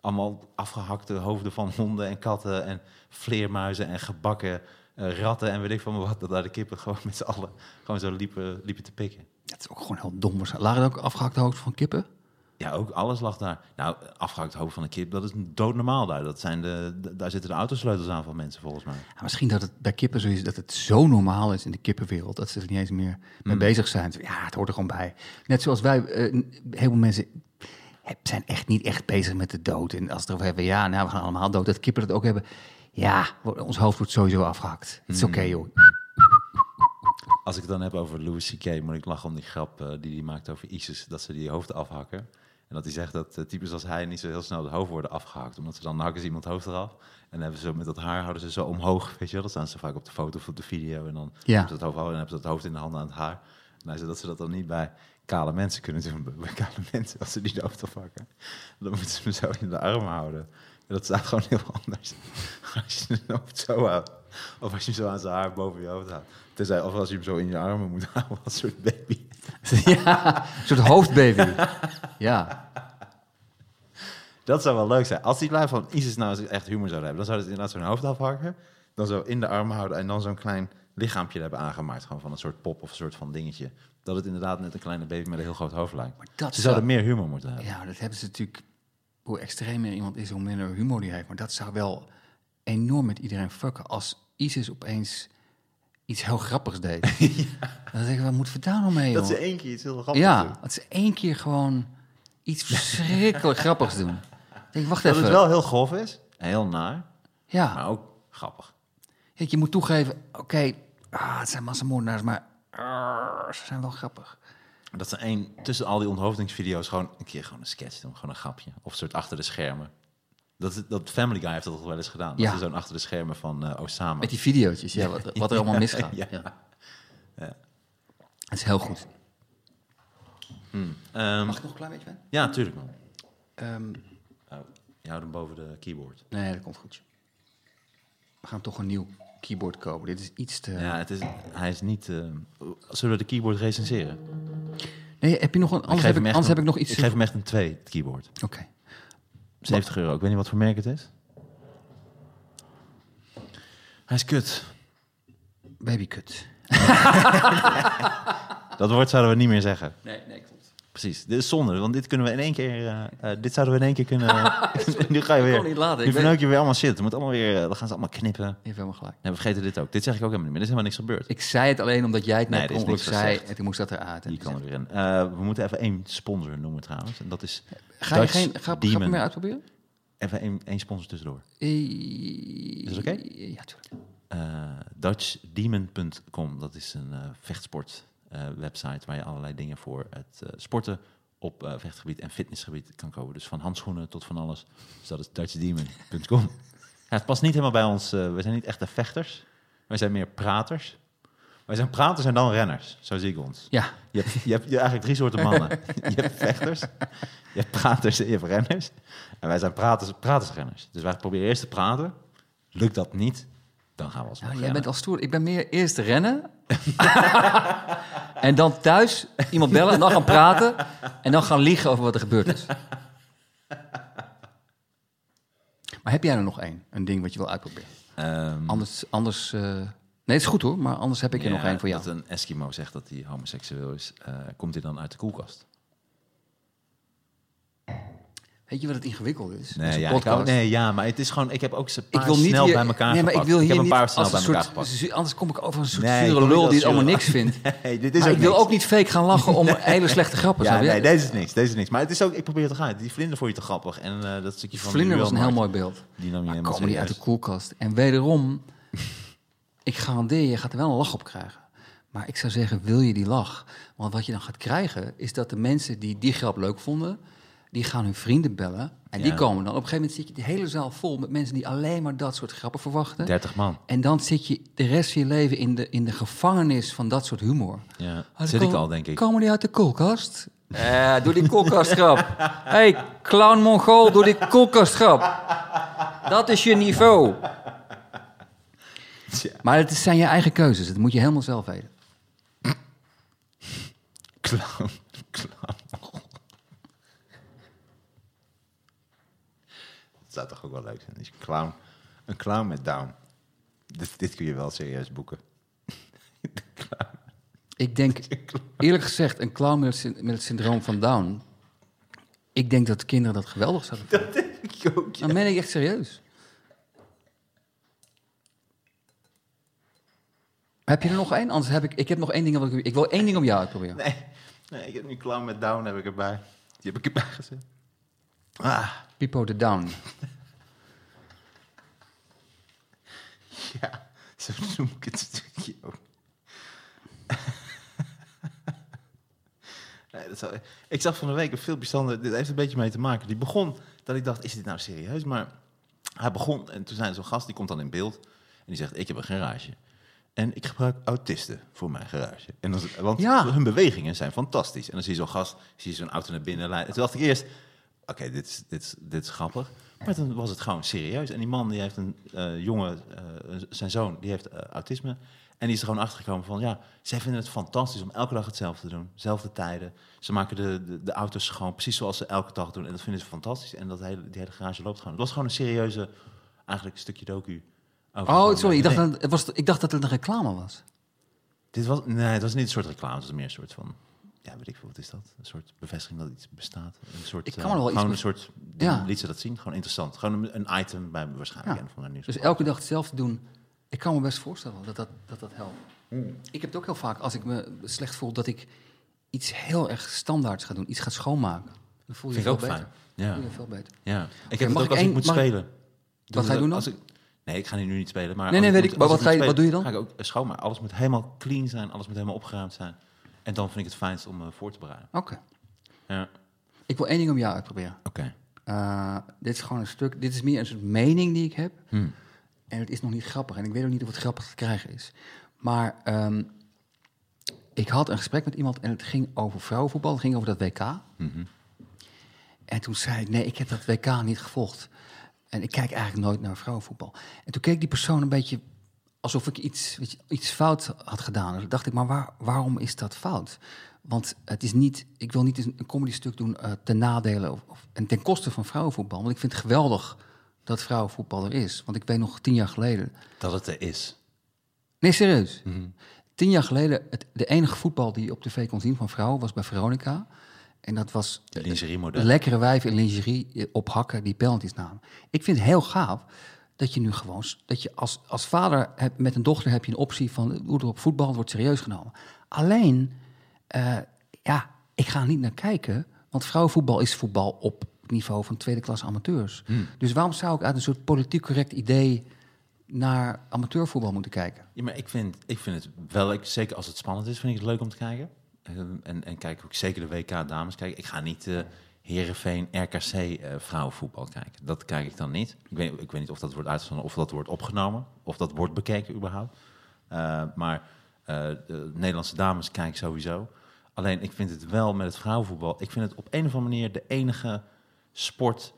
allemaal afgehakte hoofden van honden en katten en vleermuizen en gebakken eh, ratten en weet ik van wat. Dat daar de kippen gewoon met z'n allen gewoon zo liepen, liepen te pikken. Dat is ook gewoon heel dom. Lagen ook afgehakte hoofd van kippen? Ja, ook alles lag daar. Nou, afgehakt hoofd van een kip, dat is doodnormaal daar. Dat zijn de, daar zitten de autosleutels aan van mensen volgens mij. Ja, misschien dat het bij kippen zo is dat het zo normaal is in de kippenwereld dat ze er niet eens meer mee bezig zijn. Ja, het hoort er gewoon bij. Net zoals wij, eh, heel veel mensen zijn echt niet echt bezig met de dood. En als het erover hebben, ja, nou, we gaan allemaal dood. Dat kippen dat ook hebben. Ja, ons hoofd wordt sowieso afgehakt. Het is oké, joh. Als ik het dan heb over Louis C.K., moet ik lachen om die grap eh, die hij maakt over ISIS. Dat ze die hoofden afhakken. En dat hij zegt dat eh, types als hij niet zo heel snel het hoofd worden afgehakt. Omdat ze dan hakken ze iemand hoofd eraf. En dan hebben ze met dat haar houden ze zo omhoog. Weet je wel, dat staan ze vaak op de foto of op de video. En dan Ja. hebben ze het hoofd houden en hebben ze het hoofd in de handen aan het haar. En hij zei dat ze dat dan niet bij kale mensen kunnen doen. Bij kale mensen, als ze die hoofd afhakken. Dan moeten ze hem zo in de arm houden. En dat staat gewoon heel anders. Als je het hoofd zo houdt. Of als je hem zo aan zijn haar boven je hoofd houdt. Tenzij, of als je hem zo in je armen moet houden als een soort baby. ja, een soort hoofdbaby. Ja, Dat zou wel leuk zijn. Als die lui van ISIS nou echt humor zouden hebben, dan zouden ze inderdaad zo'n hoofd afhakken. Dan zo in de armen houden en dan zo'n klein lichaampje hebben aangemaakt. Gewoon van een soort pop of een soort van dingetje. Dat het inderdaad net een kleine baby met een heel groot hoofd lijkt. maar dat Ze zou- zouden meer humor moeten hebben. Ja, dat hebben ze natuurlijk. Hoe extremer iemand is, hoe minder humor die heeft. Maar dat zou wel enorm met iedereen fucken als ISIS opeens iets heel grappigs deed. Dan denk ik, wat moeten we daar nou mee, Dat joh? ze één keer iets heel grappigs Ja, doen. dat ze één keer gewoon iets verschrikkelijk grappigs doen. Dan denk ik, wacht Dat even. het wel heel grof is, heel naar, ja, maar ook grappig. Kijk, je moet toegeven, oké, ah, het zijn massamoordenaars, maar ah, ze zijn wel grappig. Dat ze één, tussen al die onthoofdingsvideo's gewoon een keer gewoon een sketch doen. Gewoon een grapje. Of een soort achter de schermen. Dat, dat Family Guy heeft dat toch wel eens gedaan. Ja. Dat is zo'n achter de schermen van eh Osama. Met die videootjes, ja, wat, wat er allemaal misgaat. Ja. Ja. Ja. Het is heel goed. Ehm, Mag ik nog een klein beetje van? ja, tuurlijk man. Ehm, Oh, je houdt hem boven de keyboard. nee, dat komt goed. We gaan toch een nieuw keyboard kopen. Dit is iets te... Ja, het is, hij is niet... eh, zullen we de keyboard recenseren? Nee, heb je nog een... Anders, heb ik, anders heb ik nog iets... Ik geef hem echt een 2, het keyboard. Oké. 70 euro. Ik weet niet wat voor merk het is. Hij is kut. Babykut. Dat woord zouden we niet meer zeggen. Nee, nee, klopt. Precies. Dit is zonde, want dit kunnen we in één keer... eh, eh, dit zouden we in één keer kunnen... nu ga je Ik weer... kon niet laten. Nu Ik verneuk je weer allemaal shit. Het moet allemaal weer... eh, dan gaan ze allemaal knippen. Je hebt helemaal gelijk. Nee, we vergeten dit ook. Dit zeg ik ook helemaal niet meer. Er is helemaal niks gebeurd. Ik zei het alleen omdat jij het Nee, net ongeluk niks zei en toen moest dat eruit. Die kan er weer in. We moeten even één sponsor noemen trouwens. En dat is Ga je Dutch geen... Ga, ga je meer uitproberen? Even één, één sponsor tussendoor. Is het oké? Ja, tuurlijk. Eh DutchDemon.com. Dat is een vechtsport website waar je allerlei dingen voor het eh, sporten op eh, vechtgebied en fitnessgebied kan kopen. Dus van handschoenen tot van alles. Dus dat is DutchDemon.com. ja, het past niet helemaal bij ons. eh, we zijn niet echte vechters. Wij zijn meer praters. Wij zijn praters en dan renners. Zo zie ik ons. Ja, Je hebt, je hebt, eigenlijk drie soorten mannen. je hebt vechters, je hebt praters en je hebt renners. En wij zijn praters, pratersrenners. Dus wij proberen eerst te praten. Lukt dat niet, dan gaan we alsnog Nou, jij bent al stoer. Ik ben meer eerst rennen. en dan thuis iemand bellen en dan gaan praten. En dan gaan liegen over wat er gebeurd is. Maar heb jij er nog één? Een ding wat je wil uitproberen? Ehm, Anders, anders eh, nee, het is goed hoor, maar anders heb ik er ja, nog één voor jou. Dat een Eskimo zegt dat hij homoseksueel is, eh, komt hij dan uit de koelkast? Weet je wat het ingewikkeld is? Nee, ja, ik hou- nee, ja, maar het is gewoon... Ik heb ook ze Ik wil niet snel hier, bij elkaar nee, maar ik wil hier heb een niet paar snel als bij een elkaar soort, gepakt. anders kom ik over een soort Nee, ik lul die het allemaal niks vindt. Nee, dit is Maar ook ik wil niks. ook niet fake gaan lachen om hele slechte grappen. Ja, nee, deze is niks. Deze is niks. Maar het is ook, ik probeer het te gaan. Die vlinder vond je te grappig. En eh, dat stukje van Vlinder was een heel mooi beeld. Die nam je Maar helemaal komen die uit de koelkast. En wederom, ik garandeer, je gaat er wel een lach op krijgen. Maar ik zou zeggen, wil je die lach? Want wat je dan gaat krijgen, is dat de mensen die die grap leuk vonden... die gaan hun vrienden bellen. En die komen dan. Op een gegeven moment zit je de hele zaal vol met mensen... die alleen maar dat soort grappen verwachten. 30 man. En dan zit je de rest van je leven in de, in de gevangenis van dat soort humor. Ja, Ah, zit ik al, denk ik. Komen die uit de koelkast? Eh, doe die koelkastgrap. hey, clown Mongool, doe die koelkastgrap. Dat is je niveau. Maar het zijn je eigen keuzes. Dat moet je helemaal zelf weten. Clown. Clown. Zou toch ook wel leuk zijn. Is een clown, een clown met down. Dit, dit kun je wel serieus boeken. Ik denk, eerlijk gezegd, een clown met met het syndroom van Down... Ik denk dat de kinderen dat geweldig zouden vinden. Dat denk ik ook. ja. Dat meen ik echt serieus. Heb je er nog één? Anders heb ik... Ik heb nog één ding wat ik... Ik wil één ding op jou uitproberen. Nee, nee, ik heb nu clown met down heb ik erbij. Die heb ik erbij gezet. Ah, Pipo de Down. ja. Zo noem ik het stukje ook. Nee, dat zou, ik zag van de week een filmpje, Sander, dit heeft een beetje mee te maken. Die begon, dat ik dacht, is dit nou serieus? Maar hij begon, en toen zei zo'n gast, die komt dan in beeld. En die zegt, ik heb een garage. En ik gebruik autisten voor mijn garage. En dan, want Ja. hun bewegingen zijn fantastisch. En dan zie je zo'n gast, zie je zo'n auto naar binnen leiden. En toen dacht ik eerst, oké, dit, is, dit, is, dit is grappig. Maar toen was het gewoon serieus. En die man, die heeft een eh, jongen, eh, zijn zoon, die heeft eh, autisme. En die is er gewoon achtergekomen van, ja, zij vinden het fantastisch om elke dag hetzelfde te doen. Zelfde tijden. Ze maken de, de, de auto's gewoon precies zoals ze elke dag doen. En dat vinden ze fantastisch. En dat hele, die hele garage loopt gewoon. Het was gewoon een serieuze, eigenlijk een stukje docu. over Oh, sorry. Ik dacht, dat, het was, ik dacht dat het een reclame was. dit was, nee, het was niet een soort reclame. Het was meer een soort van, ja, weet ik veel, wat is dat? Een soort bevestiging dat iets bestaat. Een soort, Ik kan eh, wel gewoon een soort, Ja. liet ze dat zien. Gewoon interessant. Gewoon een, een item bij waarschijnlijk Ja. een van de nieuws. Dus elke dag hetzelfde doen. Ik kan me best voorstellen dat dat, dat, dat helpt. Ik heb het ook heel vaak als ik me slecht voel dat ik iets heel erg standaards ga doen. Iets ga schoonmaken. Dan voel je Vind je ook beter. fijn. Ja. Voel je veel beter. Ja, ik heb het ook als één- ik moet ik- spelen. Doe ga je doen dan? als ik- nee, ik ga nu niet spelen. Maar Nee, nee, weet ik. Maar wat ga je- wat doe je dan? Ga ik ook schoonmaken. Alles moet helemaal clean zijn. Alles moet helemaal opgeruimd zijn. En dan vind ik het fijnst om eh, voor te bereiden. Oké. Ja, Ik wil één ding om jou uitproberen. oké. Eh, dit is gewoon een stuk. Dit is meer een soort mening die ik heb. Hm. En het is nog niet grappig. En ik weet ook niet of het grappig te krijgen is. Maar ehm, ik had een gesprek met iemand en het ging over vrouwenvoetbal. Het ging over dat WK. Mhm. En toen zei ik, nee, ik heb dat WK niet gevolgd. En ik kijk eigenlijk nooit naar vrouwenvoetbal. En toen keek die persoon een beetje alsof ik iets, weet je, iets fout had gedaan. Toen dacht ik, maar waar, waarom is dat fout? Want het is niet, ik wil niet een, comedy stuk doen eh, ten nadele of, of, en ten koste van vrouwenvoetbal. Want ik vind het geweldig dat vrouwenvoetbal er is. Want ik weet nog tien jaar geleden, Dat het er is. Nee, serieus. Tien jaar geleden, het, de enige voetbal die je op tv kon zien van vrouwen was bij Veronica. En dat was De eh, lingerie-model. lekkere wijven in lingerie eh, op hakken die penalties namen. Ik vind het heel gaaf dat je nu gewoon, dat je als, als vader hebt, met een dochter heb je een optie van eh, hoe er op voetbal wordt serieus genomen. Alleen, eh, ja, ik ga er niet naar kijken, want vrouwenvoetbal is voetbal op niveau van tweede klas amateurs. Dus waarom zou ik uit een soort politiek correct idee naar amateurvoetbal moeten kijken? Ja, maar ik vind, ik vind het wel, ik, zeker als het spannend is, vind ik het leuk om te kijken. Ehm, en, en kijk ook zeker de WK dames kijken. Ik ga niet eh Herenveen RKC eh, vrouwenvoetbal kijken. Dat kijk ik dan niet. Ik weet, ik weet niet of dat wordt uitgezonden, of dat wordt opgenomen, of dat wordt bekeken überhaupt. Eh, maar eh, de Nederlandse dames kijk ik sowieso. Alleen ik vind het wel met het vrouwenvoetbal. Ik vind het op een of andere manier de enige sport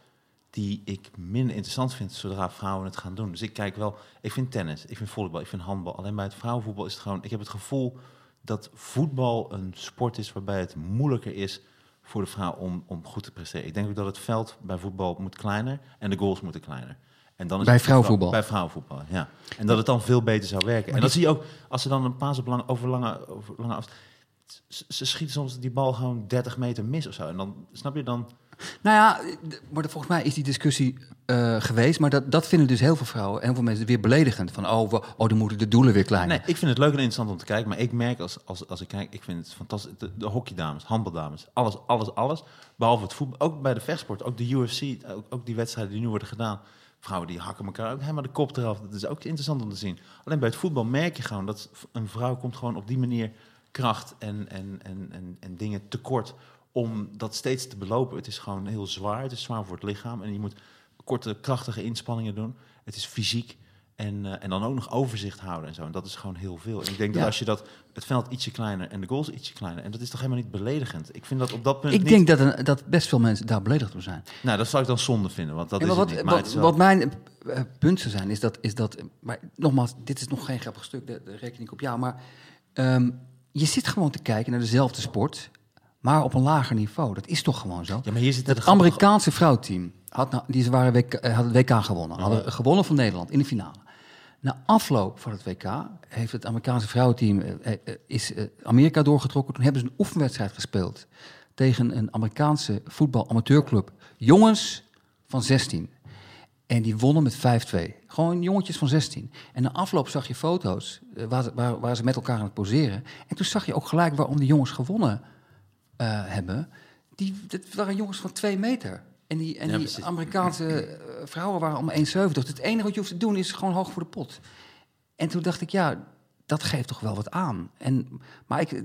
die ik minder interessant vind zodra vrouwen het gaan doen. Dus ik kijk wel, ik vind tennis, ik vind volleybal, ik vind handbal. Alleen bij het vrouwenvoetbal is het gewoon, ik heb het gevoel dat voetbal een sport is waarbij het moeilijker is voor de vrouw om, om goed te presteren. Ik denk ook dat het veld bij voetbal moet kleiner en de goals moeten kleiner. En dan is Bij vrouwenvoetbal? Bij vrouwenvoetbal, ja. En dat het dan veel beter zou werken. en dan zie je ook, als ze dan een paas op lang, over lange, over lange afstand... Ze, ze schieten soms die bal gewoon 30 meter mis of zo. En dan, snap je, dan... Nou ja, maar volgens mij is die discussie eh, geweest. Maar dat, dat vinden dus heel veel vrouwen en heel veel mensen weer beledigend. Van, oh, oh dan moeten de doelen weer kleiner. Nee, ik vind het leuk en interessant om te kijken. Maar ik merk als, als, als ik kijk, ik vind het fantastisch. De, de hockeydames, handbaldames, alles, alles, alles. Behalve het voetbal. Ook bij de vechtsport, ook de UFC, ook, ook die wedstrijden die nu worden gedaan. Vrouwen die hakken elkaar ook helemaal de kop eraf. Dat is ook interessant om te zien. Alleen bij het voetbal merk je gewoon dat een vrouw komt gewoon op die manier kracht en, en, en, en, en dingen tekort om dat steeds te belopen. Het is gewoon heel zwaar. Het is zwaar voor het lichaam. En je moet korte, krachtige inspanningen doen. Het is fysiek. En, eh, en dan ook nog overzicht houden en zo. En dat is gewoon heel veel. En ik denk dat als je dat, het veld ietsje kleiner en de goals ietsje kleiner... en dat is toch helemaal niet beledigend? Ik vind dat op dat punt ik niet... denk dat, een, dat best veel mensen daar beledigd door zijn. Nou, dat zou ik dan zonde vinden, want dat is wat, niet. Maar wat, is wel- wat mijn eh, punt zou zijn, is dat, is dat... Maar nogmaals, dit is nog geen grappig stuk, daar daar reken ik op jou. Maar ehm, je zit gewoon te kijken naar dezelfde sport, maar op een lager niveau. Dat is toch gewoon zo? Ja, maar hier zit Het Amerikaanse vrouwteam had, nou, die waren WK, eh, had het WK gewonnen. Hadden gewonnen van Nederland in de finale. Na afloop van het WK heeft het Amerikaanse vrouwenteam eh, eh, is Amerika doorgetrokken. Toen hebben ze een oefenwedstrijd gespeeld tegen een Amerikaanse voetbal-amateurclub. Jongens van 16. En die wonnen met 5-2. Gewoon jongetjes van 16. En na afloop zag je foto's waar, ze- waar, waar ze met elkaar aan het poseren. En toen zag je ook gelijk waarom de jongens gewonnen eh, hebben. Die, dat waren jongens van 2 meter. En die, en Ja, die precies. Amerikaanse eh, vrouwen waren om 1,70. Het enige wat je hoeft te doen is gewoon hoog voor de pot. En toen dacht ik, ja, dat geeft toch wel wat aan. En, maar ik,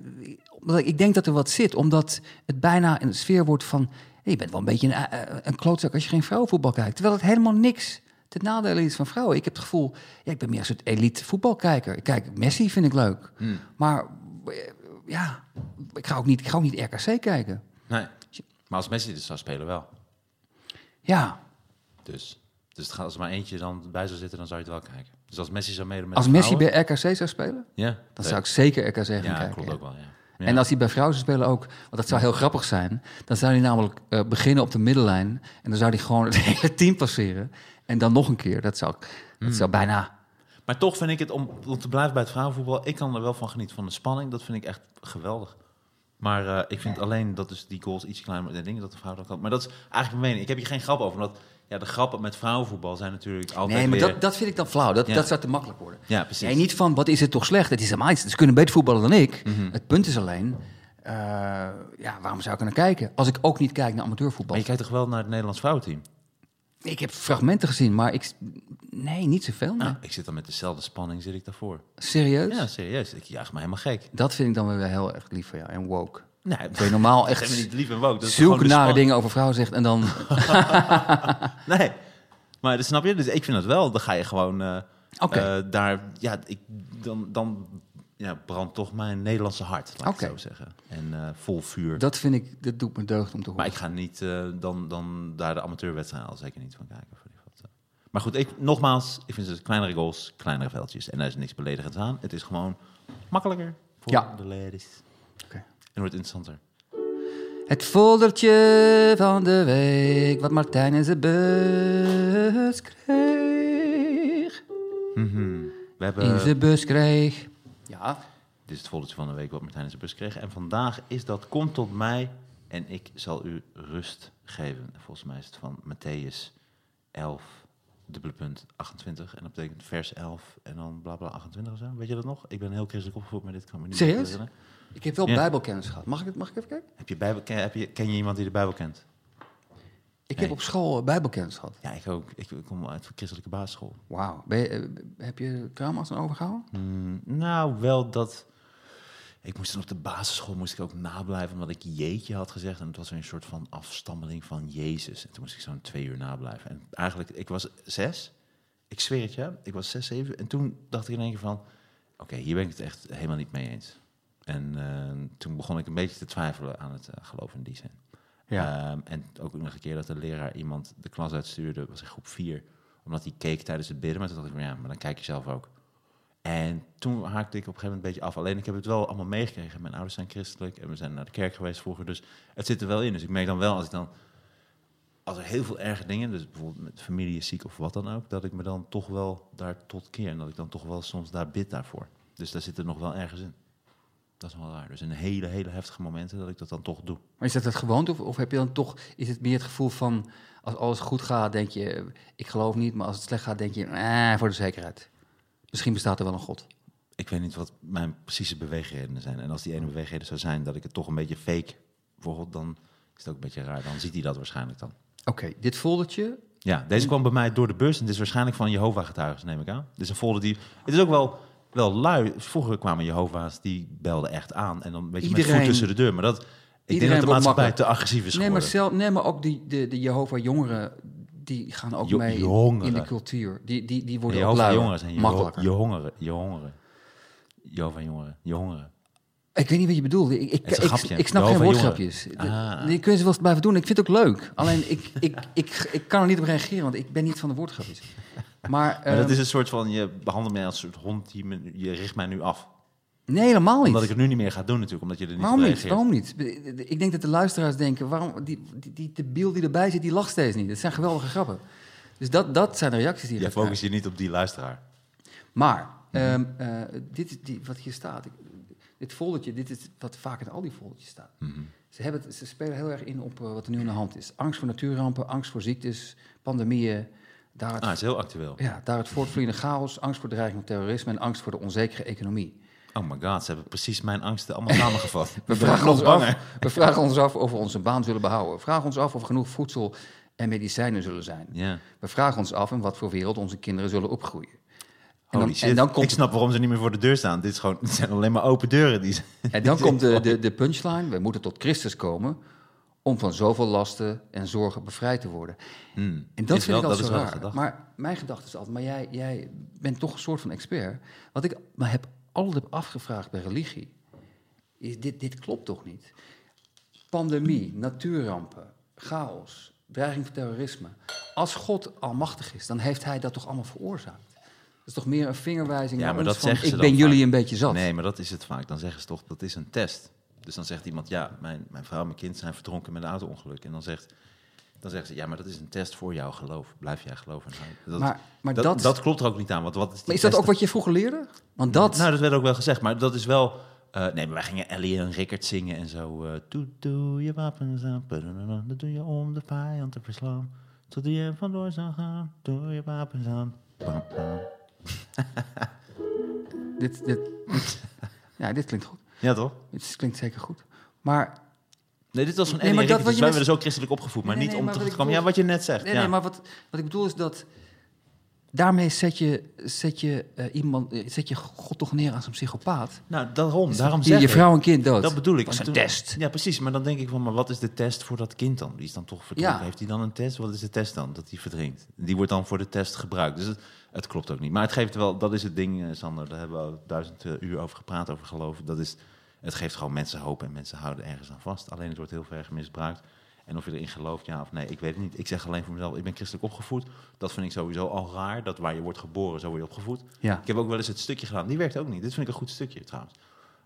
ik denk dat er wat zit, omdat het bijna een sfeer wordt van... hey, je bent wel een beetje een, eh, een klootzak als je geen vrouwenvoetbal kijkt. Terwijl het helemaal niks ten nadele is van vrouwen. Ik heb het gevoel, ja, ik ben meer een soort elite voetbalkijker. Ik kijk, Messi vind ik leuk. Hmm. Maar ja, ik ga ook niet, ik ga ook niet RKC kijken. Nee, maar als Messi dus zou spelen wel. Ja, Dus, dus het gaat, als er maar eentje dan bij zou zitten, dan zou je het wel kijken. Dus als Messi zou meedoen met als Messi vrouwen- bij RKC zou spelen, Ja, dan zou ik zeker RKC gaan Ja, kijken. klopt ja. ook wel, ja. Ja. En als hij bij vrouwen zou spelen ook, want dat zou heel grappig zijn, dan zou hij namelijk eh, beginnen op de middenlijn en dan zou hij gewoon het hele team passeren en dan nog een keer. Dat zou, dat zou bijna. Maar toch vind ik het, om, om te blijven bij het vrouwenvoetbal, ik kan er wel van genieten van de spanning. Dat vind ik echt geweldig. Maar eh, ik vind alleen dat dus die goals iets kleiner en dingen dat de vrouw dat kan. Maar dat is eigenlijk mijn mening. Ik heb hier geen grap over, omdat ja, de grappen met vrouwenvoetbal zijn natuurlijk altijd Nee, maar weer... dat, dat vind ik dan flauw. Dat, Ja. dat zou te makkelijk worden. Ja, precies. Nee, niet van wat is het toch slecht. Het is helemaal iets. Ze kunnen beter voetballen dan ik. Mhm. Het punt is alleen, eh, ja, waarom zou ik er naar kijken? Als ik ook niet kijk naar amateurvoetbal. Maar je kijkt toch wel naar het Nederlands vrouwenteam? Ik heb fragmenten gezien, maar ik, nee, niet zoveel. Nee. Nou, ik zit dan met dezelfde spanning zit ik daarvoor. Serieus? Ja, serieus. Ik jaag me helemaal gek. Dat vind ik dan weer heel erg lief van jou. En woke. Nee, Dat je normaal echt niet lief en woke. Dat zulke nare dingen over vrouwen zegt en dan... Nee, maar dat snap je. Dus ik vind het wel. Dan ga je gewoon eh, Oké. eh, daar. Ja, ik, dan, dan ja, brandt toch mijn Nederlandse hart, laat ik zo zeggen. En eh, vol vuur. Dat vind ik, dat doet me deugd om te horen. Maar ik ga niet eh, dan, dan daar de amateurwedstrijd al zeker niet van kijken. Voor die eh. Maar goed, ik, nogmaals, ik vind het kleinere goals, kleinere veldjes. En daar is niks beledigends aan. Het is gewoon makkelijker voor Ja. de ladies. Oké. En wordt interessanter. Het foldertje van de week, wat Martijn in zijn bus kreeg. Mhm. We hebben... In zijn bus kreeg. Ja. Dit is het foldertje van de week wat Martijn in zijn bus kreeg. En vandaag is dat Kom tot mij en ik zal u rust geven. Volgens mij is het van Matthäus 11, dubbele punt 28. En dat betekent vers 11 en dan bla bla 28 of zo. Weet je dat nog? Ik ben heel christelijk opgevoed, maar dit kan me niet Serieus? Ik heb wel Ja. bijbelkennis gehad. Mag ik, mag ik even kijken? Heb je Bijbel, ken, heb je, ken je iemand die de Bijbel kent? Ik Nee. heb op school eh, bijbelkennis gehad. Ja, ik ook. Ik, ik kom uit een christelijke basisschool. Wauw. Eh, heb je trauma's aan overgehouden? Hmm, nou, wel dat... Ik moest dan op de basisschool moest ik ook nablijven omdat ik jeetje had gezegd. En het was een soort van afstammeling van Jezus. En toen moest ik zo'n twee uur nablijven. En eigenlijk, ik was zes. Ik zweer het je, ik was zes, zeven. En toen dacht ik in één keer van... Oké, hier ben ik het echt helemaal niet mee eens. En eh, toen begon ik een beetje te twijfelen aan het eh, geloof in die zin. Ja. Ehm, en ook nog een keer dat de leraar iemand de klas uitstuurde, was in groep 4, omdat hij keek tijdens het bidden. Maar toen dacht ik, ja, maar dan kijk je zelf ook. En toen haakte ik op een gegeven moment een beetje af. Alleen ik heb het wel allemaal meegekregen. Mijn ouders zijn christelijk en we zijn naar de kerk geweest vroeger. Dus het zit er wel in. Dus ik merk dan wel als ik dan, als er heel veel erge dingen, dus bijvoorbeeld met familie is ziek of wat dan ook, dat ik me dan toch wel daar tot keer. En dat ik dan toch wel soms daar bid daarvoor. Dus daar zit er nog wel ergens in. Dat is wel raar. Dus in hele, hele heftige momenten dat ik dat dan toch doe. Maar is dat het gewoonte of, of heb je dan toch, is het meer het gevoel van, als alles goed gaat, denk je, ik geloof niet, maar als het slecht gaat, denk je, eh, voor de zekerheid. Misschien bestaat er wel een God. Ik weet niet wat mijn precieze beweegredenen zijn. En als die ene beweegreden zou zijn dat ik het toch een beetje fake bijvoorbeeld, dan is het ook een beetje raar. Dan ziet hij dat waarschijnlijk dan. Oké, dit foldertje, Ja, deze kwam bij mij door de bus en het is waarschijnlijk van Jehovah-getuigen, neem ik aan. Dit is een folder die... Het is ook wel, wel lui. Vroeger kwamen Jehovah's, die belden echt aan en dan beetje met Iedereen- voet tussen de deur. Maar dat... Ik denk dat de maatschappij makkelijk. te agressief is nee maar, geworden. zelf, nee, maar ook die, de, de Jehovah-jongeren, die gaan ook Jo- mee jongeren. in de cultuur. Die, die, die worden ook Jehovah luier, jongeren zijn je, makkelijker. je hongeren, je hongeren. Jehovah jongeren, je hongeren. Ik weet niet wat je bedoelt. Ik, ik, ik, snap geen woordgrapjes. Ah. Die kun je ze wel eens blijven doen. Ik vind het ook leuk. Alleen ik, ik, ik, ik kan er niet op reageren, want ik ben niet van de woordgrapjes. Maar, Maar dat ehm, is een soort van, je behandelt mij als een soort hond, die me, je richt mij nu af. nee, helemaal niet. Omdat ik het nu niet meer ga doen natuurlijk, omdat je er niet Waarom niet? Waarom niet? Ik denk dat de luisteraars denken, waarom, die, die, die debiel die erbij zit, die lacht steeds niet. Het zijn geweldige grappen. Dus dat, dat zijn de reacties die je Je gaat focust je niet op die luisteraar. Maar, ehm, eh, dit is die, wat hier staat. Ik- dit foldertje, dit is wat vaak in al die foldertjes staat. Mhm. Ze, hebben ze spelen heel erg in op eh, wat er nu aan de hand is. Angst voor natuurrampen, angst voor ziektes, pandemieën. Daar het, Ah, het is heel actueel. ja, daar het voortvloeiende chaos, angst voor dreiging van terrorisme en angst voor de onzekere economie. Oh my god, ze hebben precies mijn angsten allemaal samengevat. We vragen, ons banger. af, we vragen ons af of we onze baan zullen behouden. We vragen ons af of genoeg voedsel en medicijnen zullen zijn. We vragen ons af in wat voor wereld onze kinderen zullen opgroeien. En dan, shit. en dan komt, Ik snap waarom ze niet meer voor de deur staan. Dit is gewoon, het zijn alleen maar open deuren. Die en dan komt de, de, de punchline. We moeten tot Christus komen om van zoveel lasten en zorgen bevrijd te worden. Hmm. En dat Is vind ik wel- altijd dat is zo raar. gedacht. Maar mijn gedachte is altijd, maar jij, jij bent toch een soort van expert. Wat ik me heb altijd afgevraagd bij religie, is dit, dit klopt toch niet? Pandemie, natuurrampen, chaos, dreiging van terrorisme. Als God almachtig is, dan heeft hij dat toch allemaal veroorzaakt? Dat is toch meer een vingerwijzing Ja, maar dat van, zeggen ze ik ben jullie vaak. een beetje zat. Nee, maar dat is het vaak. Dan zeggen ze toch, dat is een test. Dus dan zegt iemand, ja, mijn, mijn vrouw en mijn kind zijn verdronken met een auto-ongeluk. En dan zegt, dan zeggen ze, ja, maar dat is een test voor jouw geloof. Blijf jij geloven? Nou, dat, Maar, maar dat, dat, dat, klopt er ook niet aan. Want wat is, maar is dat ook wat je vroeger leerde? Want dat, Nou, dat werd ook wel gezegd, maar dat is wel... eh, nee, maar wij gingen Ellie en Rickert zingen en zo. eh doe, doe je wapens aan, dat doe je om de vijand te verslaan. Tot die er vandoor zou gaan, doe je wapens aan. Dit, dit- ja, dit klinkt goed. Ja, toch? Dit klinkt zeker goed. Maar Nee, dit was van Nee, maar dat Rickert, wat dus je zo christelijk opgevoed, maar Nee, niet nee, om te komen. Ja, wat je net zegt. Nee, ja. nee, maar wat, wat ik bedoel is dat... Daarmee zet je, zet, je, eh, iemand, zet je God toch neer als een psychopaat. Nou, daarom, daarom je, zeg je ik. vrouw en kind dood. Dat bedoel ik. Is een Toen- test. Ja, precies. Maar dan denk ik van, maar wat is de test voor dat kind dan? Die is dan toch verdronken. Ja. Heeft hij dan een test? Wat is de test dan? Dat hij verdrinkt. Die wordt dan voor de test gebruikt. Dus het, het klopt ook niet. Maar het geeft wel, dat is het ding, eh, Sander. Daar hebben we al duizend eh, uur over gepraat, over geloven. Dat is, het geeft gewoon mensen hoop en mensen houden ergens aan vast. Alleen het wordt heel erg misbruikt. En of je erin gelooft, ja of nee, ik weet het niet. Ik zeg alleen voor mezelf, ik ben christelijk opgevoed. Dat vind ik sowieso al raar. Dat waar je wordt geboren, zo word je opgevoed. Ja. Ik heb ook wel eens het stukje gedaan. Die werkt ook niet. Dit vind ik een goed stukje trouwens.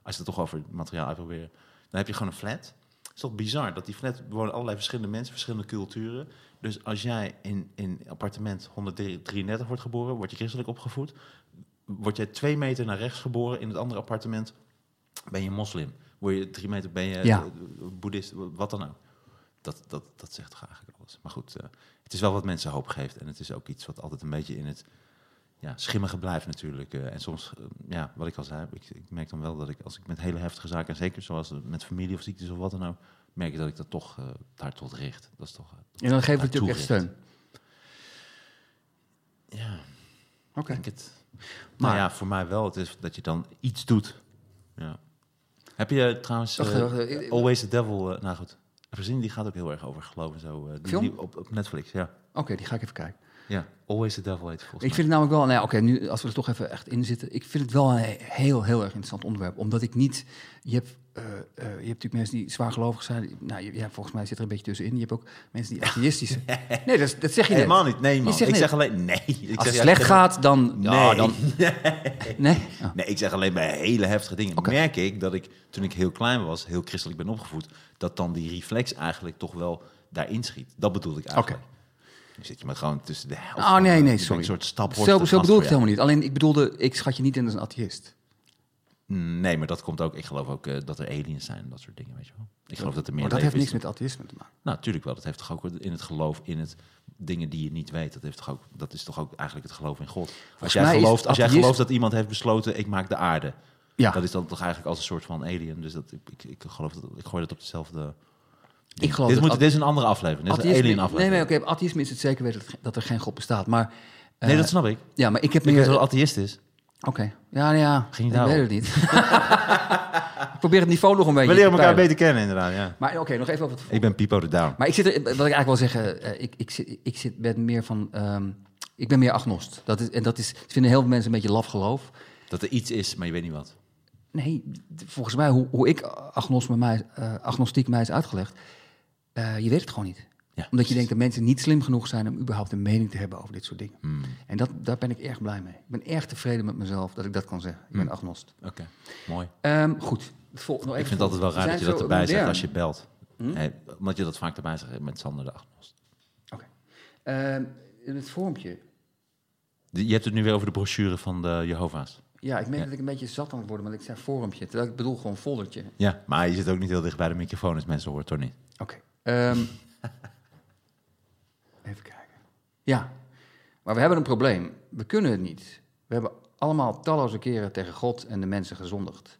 Als je het toch over het materiaal uitproberen. Dan heb je gewoon een flat. Het is toch bizar dat die flat wonen allerlei verschillende mensen, verschillende culturen. Dus als jij in, in appartement 133 wordt geboren, word je christelijk opgevoed. Word je twee meter naar rechts geboren in het andere appartement, ben je moslim. Word je drie meter, ben je Ja. eh, boeddhist, wat dan ook. Dat, dat, dat zegt toch eigenlijk alles. Maar goed, eh, het is wel wat mensen hoop geeft. En het is ook iets wat altijd een beetje in het ja, schimmige blijft natuurlijk. eh, en soms, eh, ja, wat ik al zei, ik, ik merk dan wel dat ik als ik met hele heftige zaken, en zeker zoals met familie of ziektes of wat dan ook, merk ik dat ik dat toch eh, daar tot richt. Dat is toch. En dan geeft het naartoe echt steun. Ja, Oké. denk het. Maar- Maar ja, voor mij wel. Het is dat je dan iets doet. Ja. Heb je trouwens Wacht, wacht, Always the Devil, nou goed, gezien? Die gaat ook heel erg over geloof en zo. die, Film? die op, op Netflix, ja. Oké, die ga ik even kijken. Ja, Always the Devil heet volgens Ik vind het namelijk wel, nou ja, oké, nu als we er toch even echt in zitten. Ik vind het wel een he- heel, heel erg interessant onderwerp. Omdat ik niet, je hebt, eh, eh, je hebt natuurlijk mensen die zwaar gelovig zijn. Nou, je, ja, volgens mij zit er een beetje tussenin. Je hebt ook mensen die atheïstisch zijn. Nee, dat, dat zeg je. Helemaal niet, nee man. Ik net- zeg alleen, nee. Ik Als het slecht gaat, dan... Nee. dan nee? Oh. Nee, ik zeg alleen bij hele heftige dingen. Merk ik dat ik, toen ik heel klein was, heel christelijk ben opgevoed, dat dan die reflex eigenlijk toch wel daarin schiet. Dat bedoelde ik eigenlijk. Nu zit je maar gewoon tussen de helft. Oh, nee, nee, sorry. Een soort stap Zo, zo bedoel ik het helemaal niet. Alleen, ik bedoelde, ik schat je niet in als een atheïst. Nee, maar dat komt ook. Ik geloof ook eh, dat er aliens zijn en dat soort dingen, weet je wel. Ik geloof dat er meer Maar dat heeft niks met atheïsme te maken. Nou, natuurlijk wel. Dat heeft toch ook in het geloof in het dingen die je niet weet. Dat, heeft toch ook, dat is toch ook eigenlijk het geloof in God. Als jij, gelooft, als jij gelooft dat iemand heeft besloten, ik maak de aarde. Ja, Dat is dan toch eigenlijk als een soort van alien. Dus dat, ik, ik, ik geloof dat ik gooi dat op dezelfde. Ik geloof dit, dat moet, dit is een andere aflevering. Dit is een alien Nee, aflevering. nee, oké. atheïsme is het zeker weten dat, er geen God bestaat. Maar, eh, nee, dat snap ik. ja, maar ik heb Ik meer... wel Oké, dat atheïst is. ja, nou ja, Ging ik weet het niet. ik probeer het niveau nog een beetje We leren elkaar beter kennen, inderdaad. Ja. Maar oké, nog even over het Ik ben Pipo de Down. Maar ik zit er, wat ik eigenlijk wil zeggen, eh, ik, ik, zit, ik zit, ben meer van, ehm, ik ben meer agnost. Dat is, en dat is, vinden heel veel mensen een beetje laf geloof. Dat er iets is, maar je weet niet wat. Nee, volgens mij, hoe, hoe ik agnosme mij, eh, agnostiek mij is uitgelegd, eh, je weet het gewoon niet. Ja. Omdat je denkt dat mensen niet slim genoeg zijn om überhaupt een mening te hebben over dit soort dingen. Hmm, En dat, daar ben ik erg blij mee. Ik ben erg tevreden met mezelf dat ik dat kan zeggen. Ik ben agnost. Oké, mooi. Ehm, goed. Het vol- nog even Ik vind het altijd wel We raar dat je dat erbij zegt als je belt. Hm? Hey, omdat je dat vaak erbij zegt met Sander de Agnost. Oké. Ehm, in het vormpje. Je hebt het nu weer over de brochure van de Jehovah's. Ja, ik merk Ja. dat ik een beetje zat aan het worden, want ik zei vormpje. Terwijl ik bedoel gewoon foldertje. Ja, maar je zit ook niet heel dicht bij de microfoon, dus mensen horen het toch niet. Oké. Ehm, even kijken. Ja, maar we hebben een probleem. We kunnen het niet. We hebben allemaal talloze keren tegen God en de mensen gezondigd.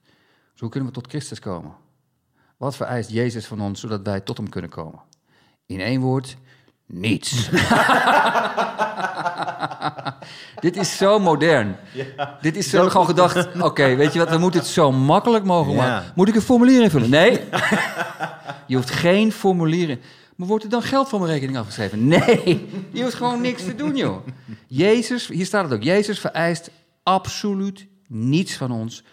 Dus hoe kunnen we tot Christus komen? Wat vereist Jezus van ons zodat wij tot hem kunnen komen? In één woord, niets. Dit is zo modern. Dit is zo gewoon gedacht, oké, weet je wat, we moeten het zo makkelijk mogelijk Ja. maken. Moet ik een formulier invullen? Nee. Je hoeft geen formulier in. Maar wordt er dan geld van mijn rekening afgeschreven? Nee, je hoeft gewoon niks te doen, joh. Jezus, hier staat het ook, Jezus vereist absoluut niets van ons,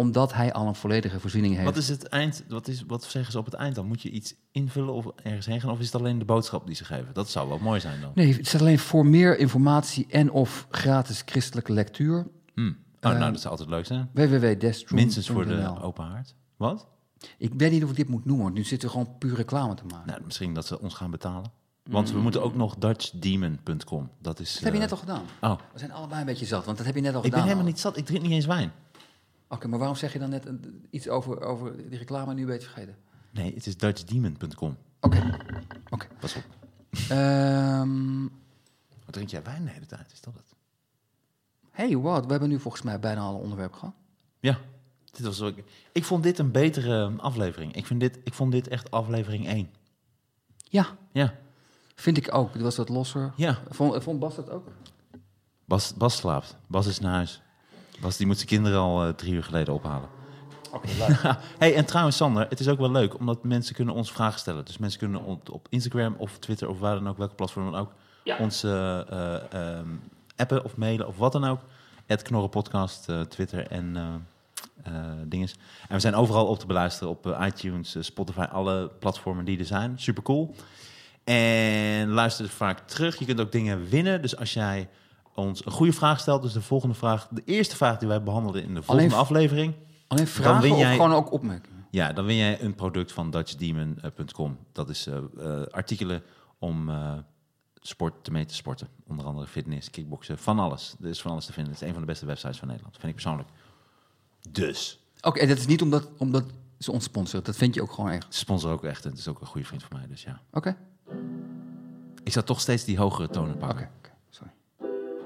omdat hij al een volledige voorziening heeft. Wat is het eind? Wat, is, wat zeggen ze op het eind dan? Moet je iets invullen of ergens heen gaan? Of is het alleen de boodschap die ze geven? Dat zou wel mooi zijn dan. Nee, het staat alleen voor meer informatie en of gratis christelijke lectuur. Hm. Oh, Eh, nou, dat zou altijd leuk zijn. www.destrom.nl Minstens voor de open haard. Wat? Ik weet niet of ik dit moet noemen, want nu zitten we gewoon puur reclame te maken. Nou, misschien dat ze ons gaan betalen. Want we moeten ook nog DutchDemon.com. Dat is. dat heb je eh, net al gedaan. Oh, We zijn allebei een beetje zat, want dat heb je net al ik gedaan. ben helemaal al. niet zat. Ik drink niet eens wijn. Oké, maar waarom zeg je dan net een- iets over, over die reclame en nu ben je het vergeten? Nee, het is DutchDemon.com. Oké, oké. Pas op. Ehm, Wat drink jij wijn de hele tijd? Is dat het? hey, wat? We hebben nu volgens mij bijna al een onderwerp gehad. Ja. Dit was ook, ik vond dit een betere aflevering. Ik, vind dit, ik vond dit echt aflevering 1. Ja, Ja. vind ik ook. Het was wat losser. Ja. Vond, vond Bas dat ook? Bas, Bas slaapt. Bas is naar huis. Bas die moet zijn kinderen al eh, drie uur geleden ophalen. Oké, hey, en trouwens Sander, het is ook wel leuk, omdat mensen kunnen ons vragen stellen. Dus mensen kunnen op Instagram of Twitter of waar dan ook, welke platform dan ook, Ja. ons eh, eh, ehm, appen of mailen of wat dan ook. Het Knorrenpodcast, eh, Twitter en eh eh, dinges. En we zijn overal op te beluisteren op iTunes, Spotify, alle platformen die er zijn. Super cool. En luister vaak terug. Je kunt ook dingen winnen. Dus als jij ons een goede vraag stelt, dus de volgende vraag, de eerste vraag die wij behandelden in de volgende Alleen- aflevering, Alleen vragen win jij- of gewoon ook opmerkingen? ja, dan win jij een product van DutchDemon.com. Dat is eh, eh, artikelen om eh, sport te mee te sporten. Onder andere fitness, kickboksen, van alles. Er is van alles te vinden. Het is een van de beste websites van Nederland, vind ik persoonlijk. Dus, Oké, en dat is niet omdat, omdat ze ons sponsoren. Dat vind je ook gewoon erg. ze sponsoren ook echt. en Het is ook een goede vriend van mij, dus ja. Oké, Ik zou toch steeds die hogere tonen pakken.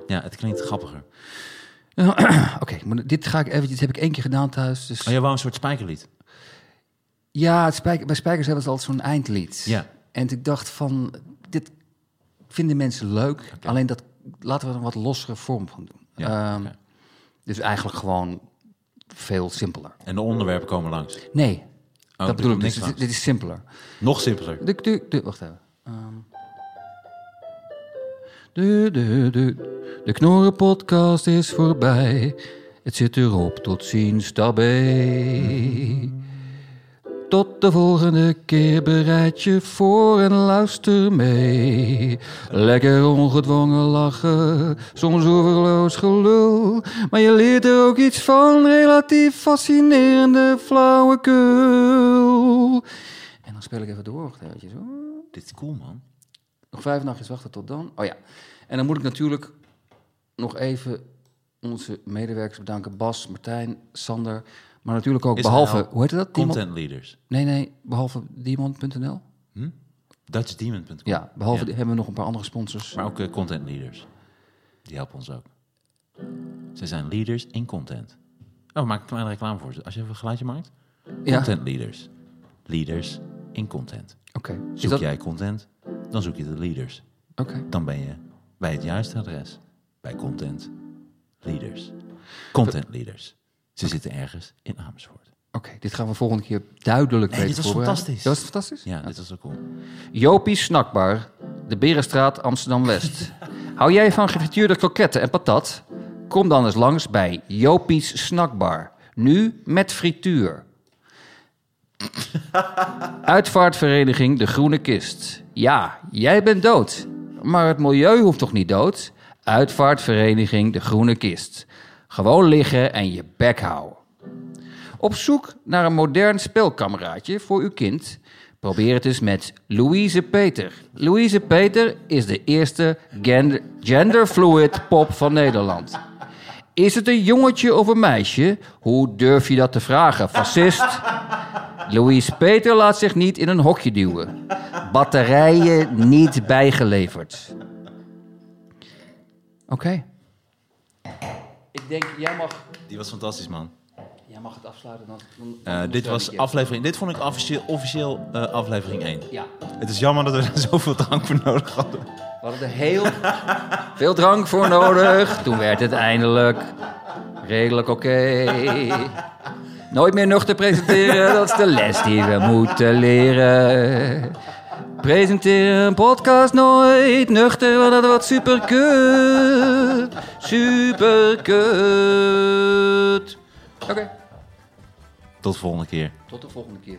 Ja, het klinkt grappiger. Oké, maar dit ga ik eventjes, dit heb ik één keer gedaan thuis. Dus Oh, jij wou een soort spijkerlied? ja, het spijker, bij Spijkers hebben ze altijd zo'n eindlied. Ja. En ik dacht van, dit vinden mensen leuk. Alleen dat, laten we er een wat lossere vorm van doen. Ja, Ehm. Dus eigenlijk gewoon veel simpeler. En de onderwerpen komen langs. Nee, Oh, dat bedoel ik. Dus dit, dit is simpeler. Nog simpeler. De, de, de, wacht even. Ehm. De, de, de, de Knorren-podcast is voorbij. Het zit erop. Tot ziens, tabé. Tot de volgende keer bereid je voor en luister mee. Lekker ongedwongen lachen, soms overloos gelul. Maar je leert er ook iets van, relatief fascinerende flauwekul. En dan speel ik even door, wacht eventjes hoor. Dit is cool, man. Nog vijf nachtjes wachten tot dan. Oh ja. En dan moet ik natuurlijk nog even onze medewerkers bedanken. Bas, Martijn, Sander. Maar natuurlijk ook, behalve, hoe heet dat? Demon- Content leaders. Nee, nee, behalve Demon.nl. DutchDemon.com. Ja, behalve Ja. die hebben we nog een paar andere sponsors. Maar ook eh, content leaders. Die helpen ons ook. Ze zijn leaders in content. Oh, maak ik een reclame voor. Als je even een geluidje maakt. ja, oké. Content leaders. Leaders in content. Is Zoek dat- jij content, dan zoek je de leaders. Oké. Dan ben je bij het juiste adres. Bij content leaders. Content leaders. Ze zitten ergens in Amersfoort. Oké, dit gaan we volgende keer duidelijk Nee, weten dit was fantastisch. Dat was fantastisch? Ja, dit was ook cool. Jopie's Snackbar, de Berenstraat, Amsterdam-West. Hou jij van gefrituurde kroketten en patat? Kom dan eens langs bij Jopie's Snackbar. Nu met frituur. Uitvaartvereniging De Groene Kist. Ja, jij bent dood. Maar het milieu hoeft toch niet dood? Uitvaartvereniging De Groene Kist. Gewoon liggen en je bek houden. Op zoek naar een modern speelkameraadje voor uw kind? Probeer het eens met Louise Peter. Louise Peter is de eerste gender- genderfluid pop van Nederland. Is het een jongetje of een meisje? Hoe durf je dat te vragen, fascist? Louise Peter laat zich niet in een hokje duwen. Batterijen niet bijgeleverd. Oké. Ik denk, jij mag, Die was fantastisch, man. jij mag het afsluiten. Dan, dan- Eh, dit was aflevering. Dit vond ik officieel, officieel eh, aflevering 1. Ja. Het is jammer dat we er zoveel drank voor nodig hadden. We hadden er heel veel drank voor nodig. Toen werd het eindelijk redelijk oké. Nooit meer nuchter presenteren, dat is de les die we moeten leren. Presenteer een podcast nooit nuchter, want dat wordt super kut. Super kut. Oké, Tot de volgende keer. tot de volgende keer.